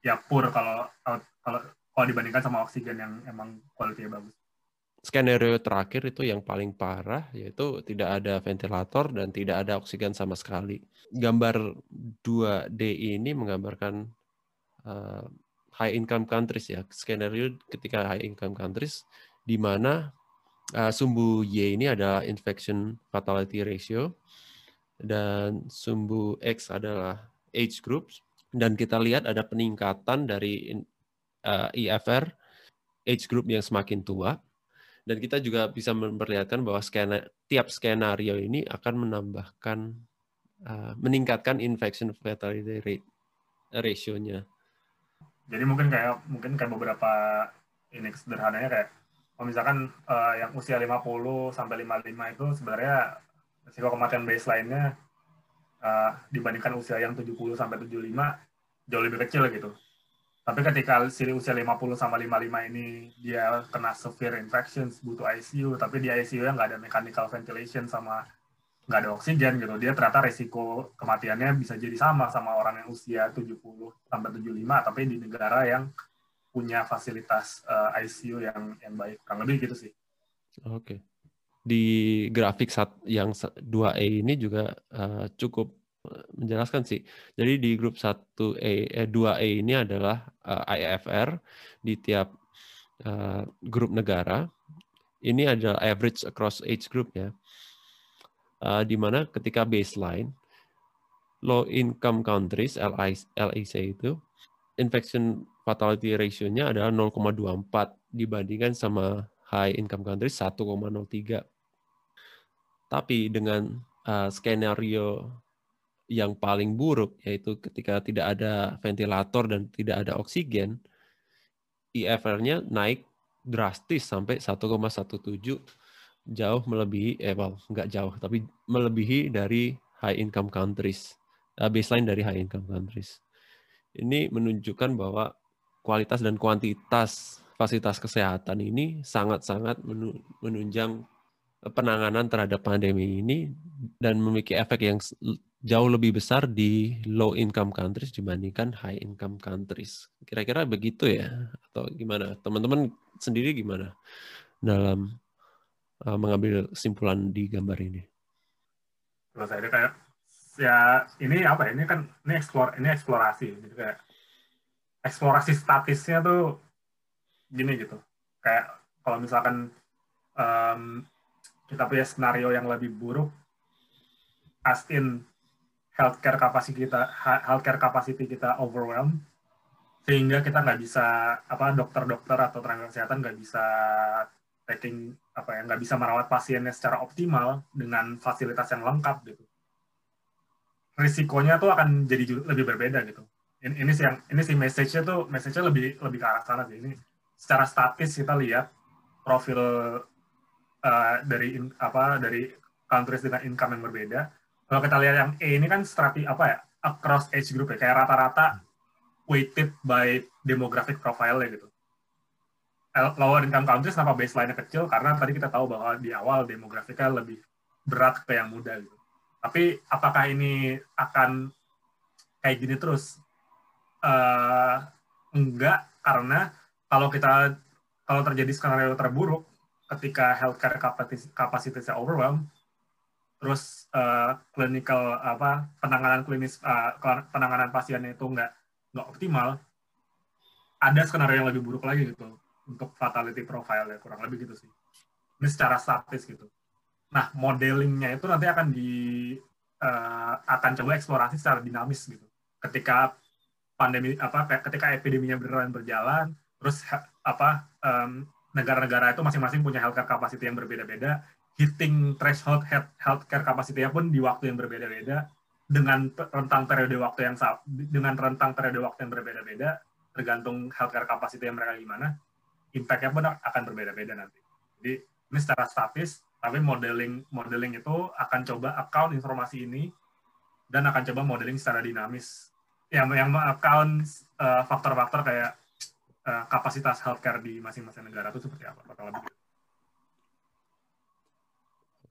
ya poor kalau kalau kalau dibandingkan sama oksigen yang emang kualitasnya bagus. Skenario terakhir itu yang paling parah, yaitu tidak ada ventilator dan tidak ada oksigen sama sekali. Gambar 2D ini menggambarkan uh, high income countries ya, skenario ketika high income countries, di mana uh, sumbu Y ini adalah infection fatality ratio, dan sumbu X adalah age groups, dan kita lihat ada peningkatan dari uh, eh, IFR age group yang semakin tua dan kita juga bisa memperlihatkan bahwa skena, tiap skenario ini akan menambahkan uh, meningkatkan infection fatality rate ratio-nya. Jadi mungkin kayak mungkin kayak beberapa ini sederhananya kayak kalau misalkan uh, yang usia 50 sampai 55 itu sebenarnya risiko kematian baseline-nya uh, dibandingkan usia yang 70 sampai 75 jauh lebih kecil gitu. Tapi ketika si usia 50 sama 55 ini dia kena severe infections, butuh ICU, tapi di ICU yang nggak ada mechanical ventilation sama nggak ada oksigen gitu, dia ternyata resiko kematiannya bisa jadi sama sama orang yang usia 70 sampai 75, tapi di negara yang punya fasilitas uh, eh, ICU yang yang baik. Kurang lebih gitu sih. Oke. Okay. Di grafik yang 2E ini juga uh, cukup menjelaskan sih. Jadi di grup 1E eh, 2E ini adalah uh, eh, IFR di tiap uh, grup negara. Ini adalah average across age group ya. Uh, di mana ketika baseline low income countries LIC itu infection fatality ratio-nya adalah 0,24 dibandingkan sama high income countries 1,03. Tapi dengan uh, skenario yang paling buruk yaitu ketika tidak ada ventilator dan tidak ada oksigen, IFR-nya naik drastis sampai 1,17 jauh melebihi eh well, nggak jauh tapi melebihi dari high income countries uh, baseline dari high income countries. Ini menunjukkan bahwa kualitas dan kuantitas fasilitas kesehatan ini sangat-sangat menunjang penanganan terhadap pandemi ini dan memiliki efek yang jauh lebih besar di low income countries dibandingkan high income countries. Kira-kira begitu ya atau gimana? Teman-teman sendiri gimana dalam uh, mengambil kesimpulan di gambar ini? Kalau saya kayak ya ini apa ya? Ini kan ini eksplor ini eksplorasi gitu kayak eksplorasi statisnya tuh gini gitu. Kayak kalau misalkan um, kita punya skenario yang lebih buruk as in healthcare capacity kita healthcare capacity kita overwhelmed sehingga kita nggak bisa apa dokter-dokter atau tenaga kesehatan nggak bisa taking apa ya nggak bisa merawat pasiennya secara optimal dengan fasilitas yang lengkap gitu. Risikonya tuh akan jadi lebih berbeda gitu. Ini, ini sih yang ini sih message-nya tuh message-nya lebih lebih ke arah sana sih. Ini secara statis kita lihat profil uh, dari in, apa dari countries dengan income yang berbeda kalau kita lihat yang E ini kan strategi apa ya across age group ya. Kayak rata-rata weighted by demographic profile gitu. Lower income countries kenapa baseline-nya kecil? Karena tadi kita tahu bahwa di awal demografiknya lebih berat ke yang muda gitu. Tapi apakah ini akan kayak gini terus? Uh, enggak karena kalau kita kalau terjadi skenario terburuk ketika healthcare kapasitasnya overwhelmed terus uh, clinical apa penanganan klinis uh, penanganan pasiennya itu nggak nggak optimal ada skenario yang lebih buruk lagi gitu untuk fatality profile ya kurang lebih gitu sih. Ini secara statis gitu. Nah modelingnya itu nanti akan di uh, akan coba eksplorasi secara dinamis gitu. Ketika pandemi apa ketika epideminya beneran berjalan terus apa um, negara-negara itu masing-masing punya healthcare capacity yang berbeda-beda hitting threshold healthcare capacity-nya pun di waktu yang berbeda-beda dengan rentang periode waktu yang dengan rentang periode waktu yang berbeda-beda tergantung healthcare capacity yang mereka gimana, impact-nya pun akan berbeda-beda nanti. Jadi ini secara statis, tapi modeling modeling itu akan coba account informasi ini dan akan coba modeling secara dinamis. Yang yang account uh, faktor-faktor kayak uh, kapasitas healthcare di masing-masing negara itu seperti apa? Bakal lebih.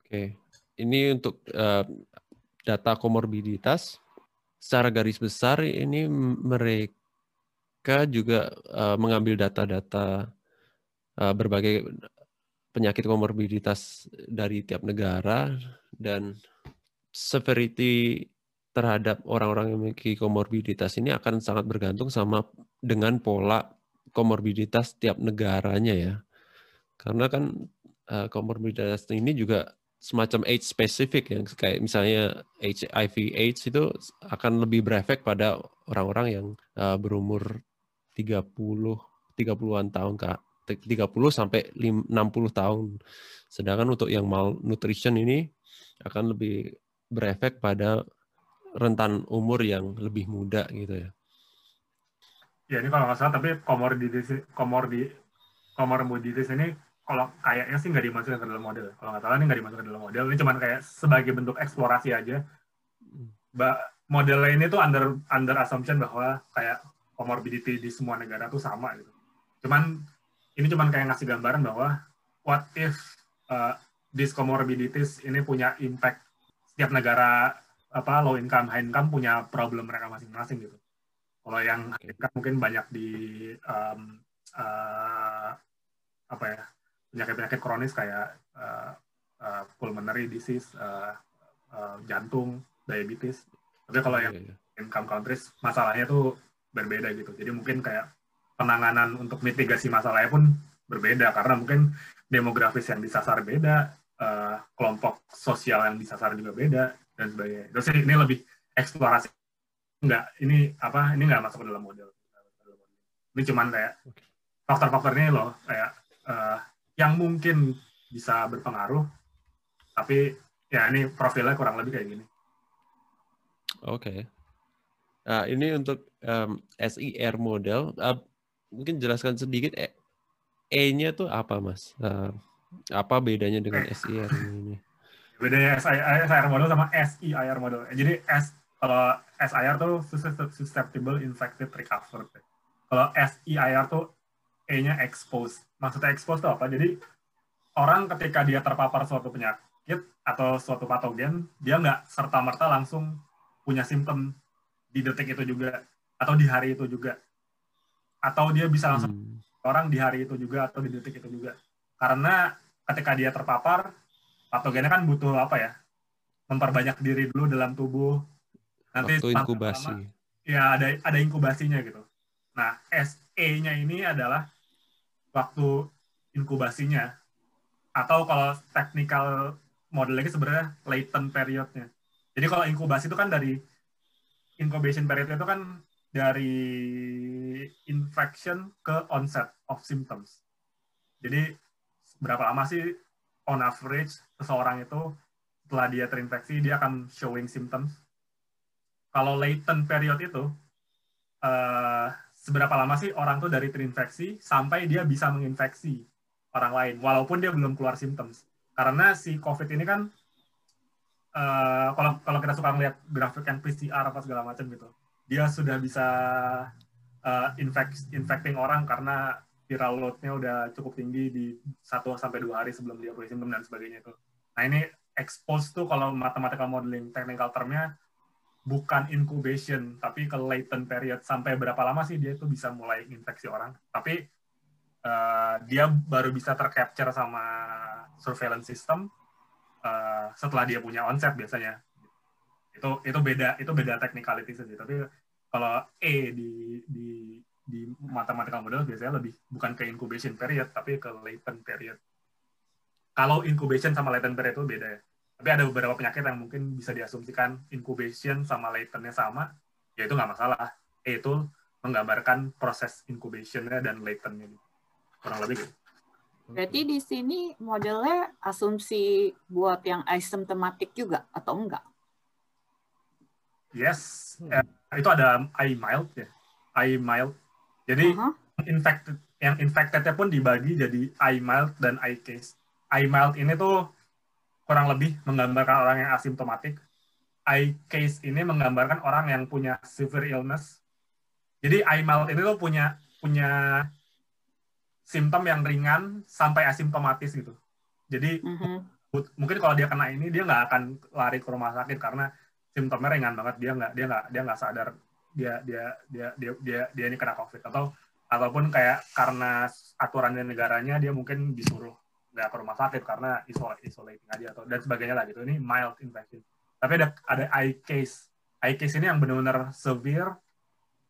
Oke, ini untuk uh, data komorbiditas secara garis besar ini mereka juga uh, mengambil data-data uh, berbagai penyakit komorbiditas dari tiap negara dan severity terhadap orang-orang yang memiliki komorbiditas ini akan sangat bergantung sama dengan pola komorbiditas tiap negaranya ya. Karena kan komorbiditas ini juga semacam age spesifik yang kayak misalnya HIV AIDS itu akan lebih berefek pada orang-orang yang uh, berumur 30 30-an tahun Kak. 30 sampai 60 tahun. Sedangkan untuk yang malnutrition ini akan lebih berefek pada rentan umur yang lebih muda gitu ya. Ya ini kalau nggak salah tapi komorbiditas komorbi komorbiditas ini kalau kayaknya sih nggak dimasukkan ke dalam model. Kalau nggak salah ini nggak dimasukkan ke dalam model. Ini cuma kayak sebagai bentuk eksplorasi aja. Mbak modelnya ini tuh under under assumption bahwa kayak comorbidity di semua negara tuh sama gitu. Cuman ini cuma kayak ngasih gambaran bahwa what if uh, this comorbidities ini punya impact setiap negara apa low income high income punya problem mereka masing-masing gitu. Kalau yang high income mungkin banyak di um, uh, apa ya penyakit-penyakit kronis kayak uh, uh, pulmonary disease, uh, uh, jantung, diabetes. Tapi kalau yang Iya, iya. income countries masalahnya tuh berbeda gitu. Jadi mungkin kayak penanganan untuk mitigasi masalahnya pun berbeda karena mungkin demografis yang disasar beda, uh, kelompok sosial yang disasar juga beda dan sebagainya. Terus ini lebih eksplorasi enggak ini apa ini nggak masuk ke dalam model. Ini cuman kayak faktor-faktor ini loh kayak uh, yang mungkin bisa berpengaruh tapi ya ini profilnya kurang lebih kayak gini. Oke. Nah, ini untuk um, SIR model. Uh, mungkin jelaskan sedikit E- E-nya tuh apa, Mas? Uh, apa bedanya dengan SIR ini? bedanya SIR, model sama SIR model. Jadi S kalau SIR tuh sus- susceptible infected recovered. Kalau SIR tuh E-nya exposed. Maksudnya exposed tuh apa? Jadi orang ketika dia terpapar suatu penyakit atau suatu patogen, dia nggak serta merta langsung punya simptom di detik itu juga atau di hari itu juga. Atau dia bisa langsung Hmm. orang di hari itu juga atau di detik itu juga. Karena ketika dia terpapar, patogennya kan butuh apa ya? Memperbanyak diri dulu dalam tubuh. Nanti Waktu inkubasi. lama- ya ada ada inkubasinya gitu. Nah, SE-nya ini adalah waktu inkubasinya atau kalau technical modelnya sebenarnya latent periodnya. Jadi kalau inkubasi itu kan dari incubation period itu kan dari infection ke onset of symptoms. Jadi berapa lama sih on average seseorang itu setelah dia terinfeksi dia akan showing symptoms. Kalau latent period itu eh, seberapa lama sih orang tuh dari terinfeksi sampai dia bisa menginfeksi orang lain walaupun dia belum keluar symptoms. Karena si COVID ini kan eh, kalau kalau kita suka ngeliat grafik yang PCR apa segala macam gitu, dia sudah bisa eh, infect, infecting orang karena viral load-nya udah cukup tinggi di 1 sampai dua hari sebelum dia punya simptom dan sebagainya itu. Nah ini expose tuh kalau mathematical modeling technical termnya bukan incubation tapi ke latent period sampai berapa lama sih dia itu bisa mulai infeksi orang. Tapi eh, dia baru bisa tercapture sama surveillance system eh, setelah dia punya onset biasanya. Itu itu beda itu beda technicality saja. Tapi kalau E di di di mathematical model biasanya lebih bukan ke incubation period tapi ke latent period. Kalau incubation sama latent period itu beda ya. Tapi ada beberapa penyakit yang mungkin bisa diasumsikan incubation sama latentnya sama, ya itu nggak masalah. E itu menggambarkan proses incubationnya dan latentnya. Kurang lebih gitu. Berarti di sini modelnya asumsi buat yang asymptomatic juga atau enggak? Yes, eh, itu ada I mild ya. I mild Jadi Aha. infected yang infectednya pun dibagi jadi I mild dan I case. I mild ini tuh kurang lebih menggambarkan orang yang asimptomatik. I case ini menggambarkan orang yang punya severe illness. Jadi I mild ini tuh punya punya simptom yang ringan sampai asimptomatis gitu. Jadi Mhm. but- mungkin kalau dia kena ini dia nggak akan lari ke rumah sakit karena simptomnya ringan banget dia nggak dia nggak dia nggak sadar dia dia dia dia dia dia ini kena covid atau ataupun kayak karena aturan dari negaranya dia mungkin disuruh nggak ke rumah sakit karena isolate isolating aja atau dan sebagainya lah gitu ini mild infection tapi ada ada eye case eye case ini yang benar-benar severe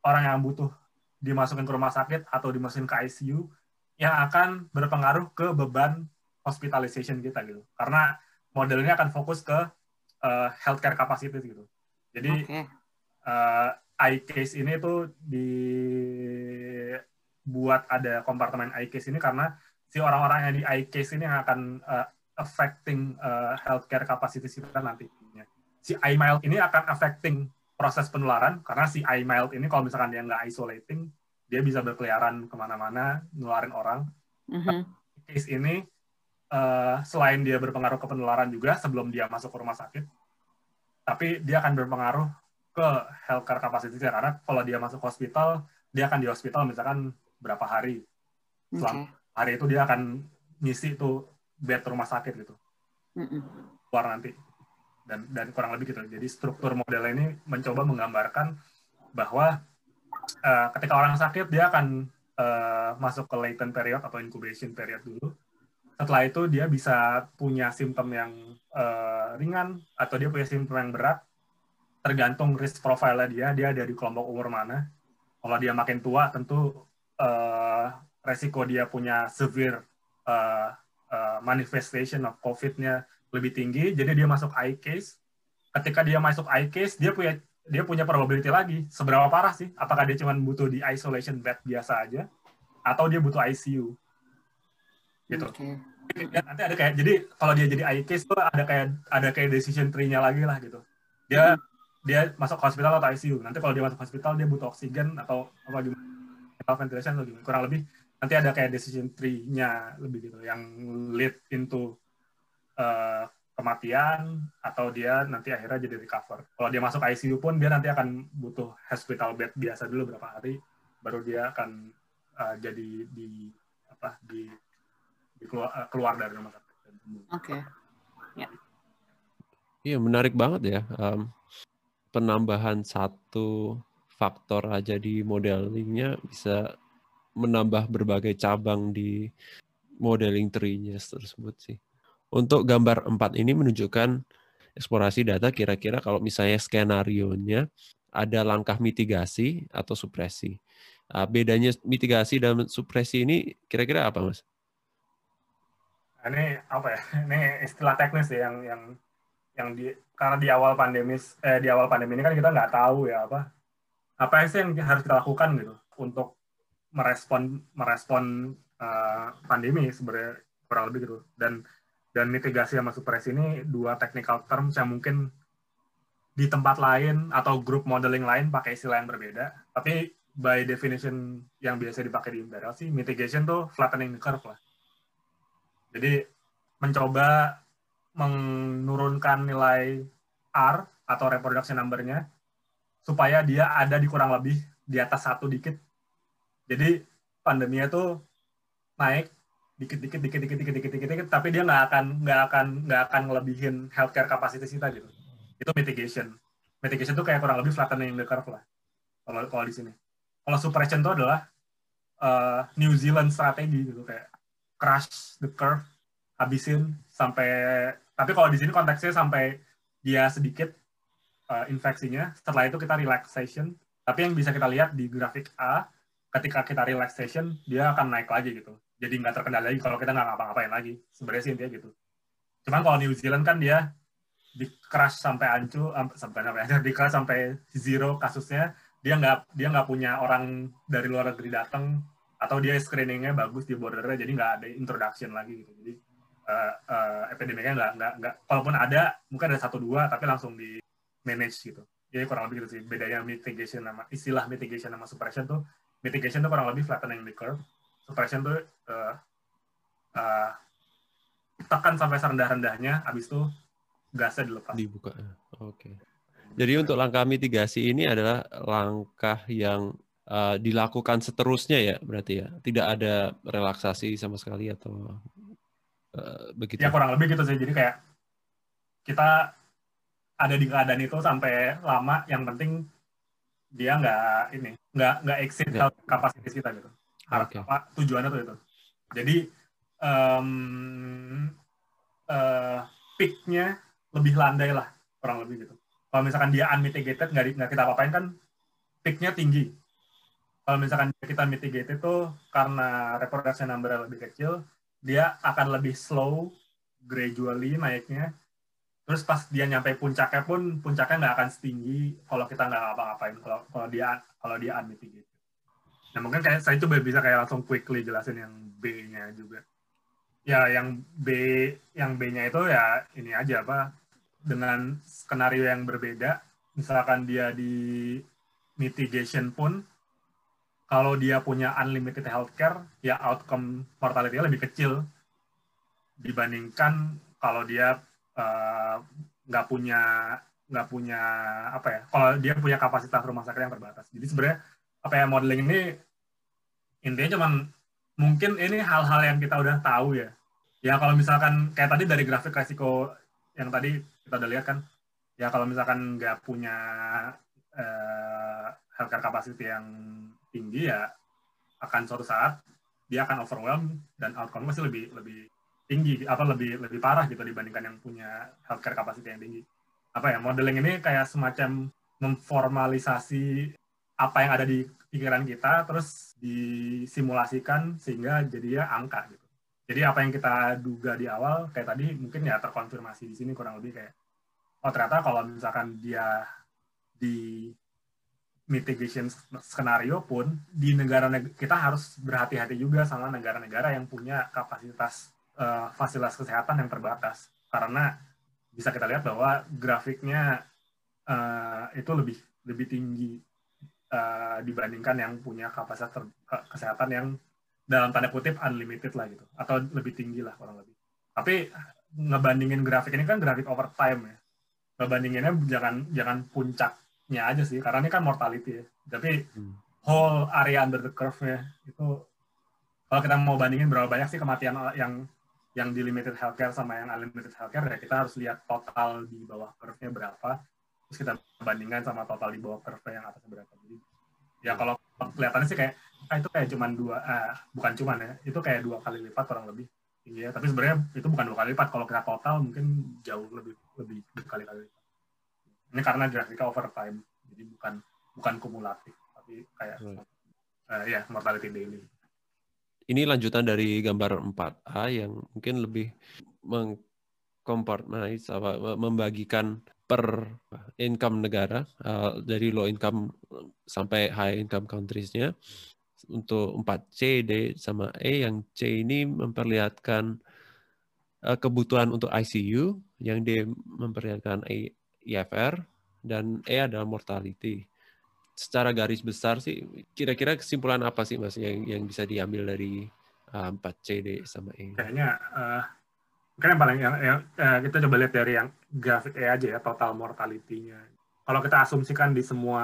orang yang butuh dimasukin ke rumah sakit atau dimasukin ke ICU yang akan berpengaruh ke beban hospitalization kita gitu. Karena modelnya akan fokus ke uh, healthcare capacity gitu. Jadi Oke. uh, eye case ini tuh dibuat ada kompartemen eye case ini karena si orang-orang yang di eye case ini yang akan uh, affecting uh, healthcare capacity kita nantinya. Si eye mild ini akan affecting proses penularan karena si eye mild ini kalau misalkan dia nggak isolating, dia bisa berkeliaran ke mana-mana, nularin orang. Mhm. Case ini eh, selain dia berpengaruh ke penularan juga sebelum dia masuk ke rumah sakit, tapi dia akan berpengaruh ke healthcare capacity karena kalau dia masuk hospital, dia akan di hospital misalkan berapa hari. Selama Oke. Hari itu dia akan ngisi tuh bed rumah sakit gitu. Keluar nanti. Dan dan kurang lebih gitu. Jadi struktur model ini mencoba menggambarkan bahwa eh, ketika orang sakit dia akan eh, masuk ke latent period atau incubation period dulu. Setelah itu dia bisa punya simptom yang eh, ringan atau dia punya simptom yang berat. Tergantung risk profile dia dia dari kelompok umur mana. Kalau dia makin tua tentu eh, resiko dia punya severe eh, eh, manifestation of COVID-nya lebih tinggi, jadi dia masuk eye case. Ketika dia masuk eye case, dia punya dia punya probability lagi. Seberapa parah sih? Apakah dia cuma butuh di isolation bed biasa aja, atau dia butuh ICU? Gitu. Oke. Dan nanti ada kayak jadi kalau dia jadi eye case tuh ada kayak ada kayak decision tree-nya lagi lah gitu. Dia dia masuk hospital atau ICU. Nanti kalau dia masuk hospital dia butuh oksigen atau apa gimana? Ventilation atau gimana? Kurang lebih nanti ada kayak decision tree-nya lebih gitu yang lead into eh, kematian atau dia nanti akhirnya jadi recover. Kalau dia masuk ICU pun dia nanti akan butuh hospital bed biasa dulu berapa hari baru dia akan eh, jadi di apa di, di keluar, eh, keluar dari rumah sakit. dan sembuh. Oke. Iya menarik banget ya. Em, penambahan satu faktor aja di modelingnya bisa menambah berbagai cabang di modeling tree-nya tersebut sih. Untuk gambar 4 ini menunjukkan eksplorasi data kira-kira kalau misalnya skenario-nya ada langkah mitigasi atau supresi. Ah, bedanya mitigasi dan supresi ini kira-kira apa, Mas? Nah, ini apa ya? Ini istilah teknis ya yang yang yang di karena di awal pandemis eh di awal pandemi ini kan kita nggak tahu ya apa apa sih yang harus kita lakukan gitu untuk merespon merespon eh, pandemi sebenarnya kurang lebih gitu dan dan mitigasi sama supresi ini dua technical terms yang mungkin di tempat lain atau grup modeling lain pakai istilah yang berbeda tapi by definition yang biasa dipakai di Imperial sih mitigation tuh flattening the curve lah jadi mencoba menurunkan nilai R atau reproduction number-nya supaya dia ada di kurang lebih di atas satu dikit. Jadi pandeminya tuh naik dikit dikit dikit dikit dikit dikit dikit, dikit tapi dia nggak akan nggak akan nggak akan ngelebihin healthcare capacity kita gitu. Itu mitigation. Mitigation tuh kayak kurang lebih flattening the curve lah. Kalau kalau di sini. Kalau suppression itu adalah uh, New Zealand strategi gitu kayak crush the curve habisin sampai tapi kalau di sini konteksnya sampai dia sedikit uh, infeksinya setelah itu kita relaxation tapi yang bisa kita lihat di grafik A ketika kita relaxation dia akan naik lagi gitu. Jadi nggak terkendali lagi kalau kita nggak ngapa-ngapain lagi sebenarnya sih intinya gitu. Cuman kalau New Zealand kan dia di crash sampai ancu sampai sampai di crash sampai zero kasusnya dia nggak dia nggak punya orang dari luar negeri datang atau dia screeningnya bagus di bordernya jadi nggak ada introduction lagi gitu. Jadi uh, uh, epideminya nggak nggak nggak kalaupun ada mungkin ada satu dua tapi langsung di manage gitu. Jadi kurang lebih gitu sih bedanya mitigation sama istilah mitigation sama suppression tuh mitigation itu kurang lebih flattening the curve. Suppression tuh uh, uh, tekan sampai serendah-rendahnya, habis itu gasnya dilepas. Dibuka. Oke. Jadi untuk langkah mitigasi ini adalah langkah yang uh, dilakukan seterusnya ya, berarti ya. Tidak ada relaksasi sama sekali atau uh, begitu. Ya kurang lebih gitu sih. Jadi kayak kita ada di keadaan itu sampai lama. Yang penting dia nggak ini nggak nggak exit Nggak. kapasitas kita gitu. Harap Oke. apa tujuannya tuh itu. Jadi um, uh, peak-nya lebih landai lah kurang lebih gitu. Kalau misalkan dia unmitigated nggak nggak kita apa-apain kan peak-nya tinggi. Kalau misalkan kita mitigated itu karena reproduction number lebih kecil, dia akan lebih slow, gradually naiknya. Terus pas dia nyampe puncaknya pun puncaknya nggak akan setinggi kalau kita nggak apa-apain kalau kalau dia kalau dia unmitigated. Nah mungkin kayak saya coba bisa kayak langsung quickly jelasin yang B-nya juga. Ya yang B yang B-nya itu ya ini aja apa dengan skenario yang berbeda. Misalkan dia di mitigation pun kalau dia punya unlimited healthcare ya outcome mortality-nya lebih kecil dibandingkan kalau dia eh, nggak punya nggak punya apa ya kalau dia punya kapasitas rumah sakit yang terbatas. Jadi sebenarnya apa ya modeling ini intinya cuman mungkin ini hal-hal yang kita udah tahu ya. Ya kalau misalkan kayak tadi dari grafik resiko yang tadi kita udah lihat kan ya kalau misalkan nggak punya eh, healthcare capacity yang tinggi ya akan suatu saat dia akan overwhelm dan outcome pasti lebih lebih tinggi apa lebih lebih parah gitu dibandingkan yang punya healthcare capacity yang tinggi. Apa ya modeling ini kayak semacam memformalisasi apa yang ada di pikiran kita terus disimulasikan sehingga jadinya angka gitu. Jadi apa yang kita duga di awal kayak tadi mungkin ya terkonfirmasi di sini kurang lebih kayak oh ternyata kalau misalkan dia di mitigation skenario pun di negara kita harus berhati-hati juga sama negara-negara yang punya kapasitas uh, fasilitas kesehatan yang terbatas. Karena bisa kita lihat bahwa grafiknya uh, itu lebih lebih tinggi uh, dibandingkan yang punya kapasitas ter- kesehatan yang dalam tanda kutip unlimited lah gitu. Atau lebih tinggi lah kurang lebih. Tapi ngebandingin grafik ini kan grafik over time ya. Ngebandinginnya jangan jangan puncaknya aja sih karena ini kan mortality ya. Tapi whole area under the curve ya itu kalau kita mau bandingin berapa banyak sih kematian yang yang di limited healthcare sama yang unlimited healthcare ya kita harus lihat total di bawah curve-nya berapa terus kita bandingkan sama total di bawah curve yang atasnya berapa. Jadi ya kalau kelihatannya sih kayak ah, itu kayak cuman dua ah, bukan cuman ya itu kayak dua kali lipat kurang lebih. Tinggi ya tapi sebenarnya itu bukan dua kali lipat kalau kita total mungkin jauh lebih lebih berkali-kali lipat. Ini karena grafiknya over time jadi bukan bukan kumulatif tapi kayak Right. uh, ya mortality daily Ini lanjutan dari gambar 4A yang mungkin lebih mengkompartmentalize apa membagikan per income negara uh, dari low income sampai high income countries-nya. Untuk 4C, D sama E. Yang C ini memperlihatkan uh, kebutuhan untuk ICU, yang D memperlihatkan I- IFR dan E adalah mortality. Secara garis besar sih kira-kira kesimpulan apa sih Mas yang yang bisa diambil dari uh, 4C, D sama E? kayaknya uh, mungkin yang paling yang, yang eh, kita coba lihat dari yang grafik E aja ya total mortality-nya. Kalau kita asumsikan di semua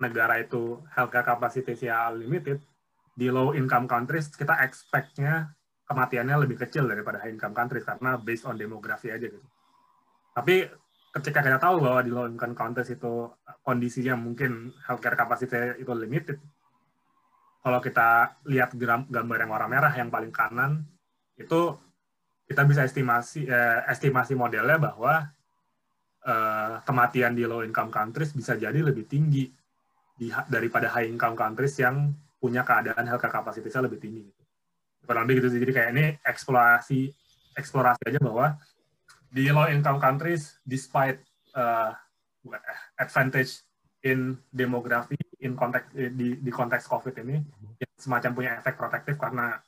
negara itu healthcare capacity unlimited, di low income countries kita expect-nya kematiannya lebih kecil daripada high income countries karena based on demografi aja gitu. Tapi ketika kita tahu bahwa di low income countries itu kondisinya mungkin healthcare capacity itu limited, kalau kita lihat gambar yang warna merah yang paling kanan itu kita bisa estimasi eh, estimasi modelnya bahwa eh, kematian di low income countries bisa jadi lebih tinggi di, daripada high income countries yang punya keadaan healthcare kapasitasnya lebih tinggi. Kurang lebih gitu. Jadi kayak ini eksplorasi eksplorasi aja bahwa di low income countries despite eh, eh, advantage in demografi in konteks di di konteks COVID ini yang semacam punya efek protektif karena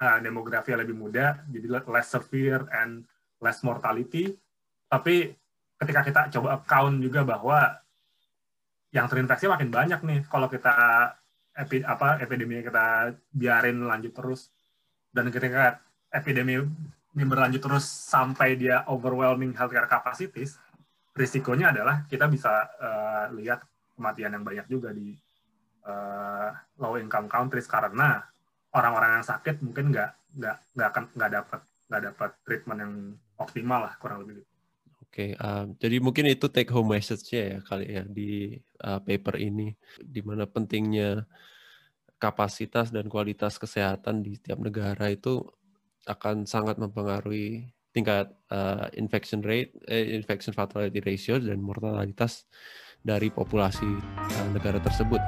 uh, demografi lebih muda, jadi less severe and less mortality. Tapi ketika kita coba account juga bahwa yang terinfeksi makin banyak nih kalau kita epi, apa epidemi kita biarin lanjut terus dan ketika epidemi ini berlanjut terus sampai dia overwhelming healthcare capacities, risikonya adalah kita bisa uh, lihat kematian yang banyak juga di uh, low income countries karena orang-orang yang sakit mungkin nggak nggak nggak akan nggak dapat nggak dapat treatment yang optimal lah kurang lebih gitu. Oke, okay, uh, jadi mungkin itu take home message-nya ya kali ya di uh, paper ini, di mana pentingnya kapasitas dan kualitas kesehatan di setiap negara itu akan sangat mempengaruhi tingkat uh, infection rate, eh, infection fatality ratio dan mortalitas dari populasi uh, negara tersebut.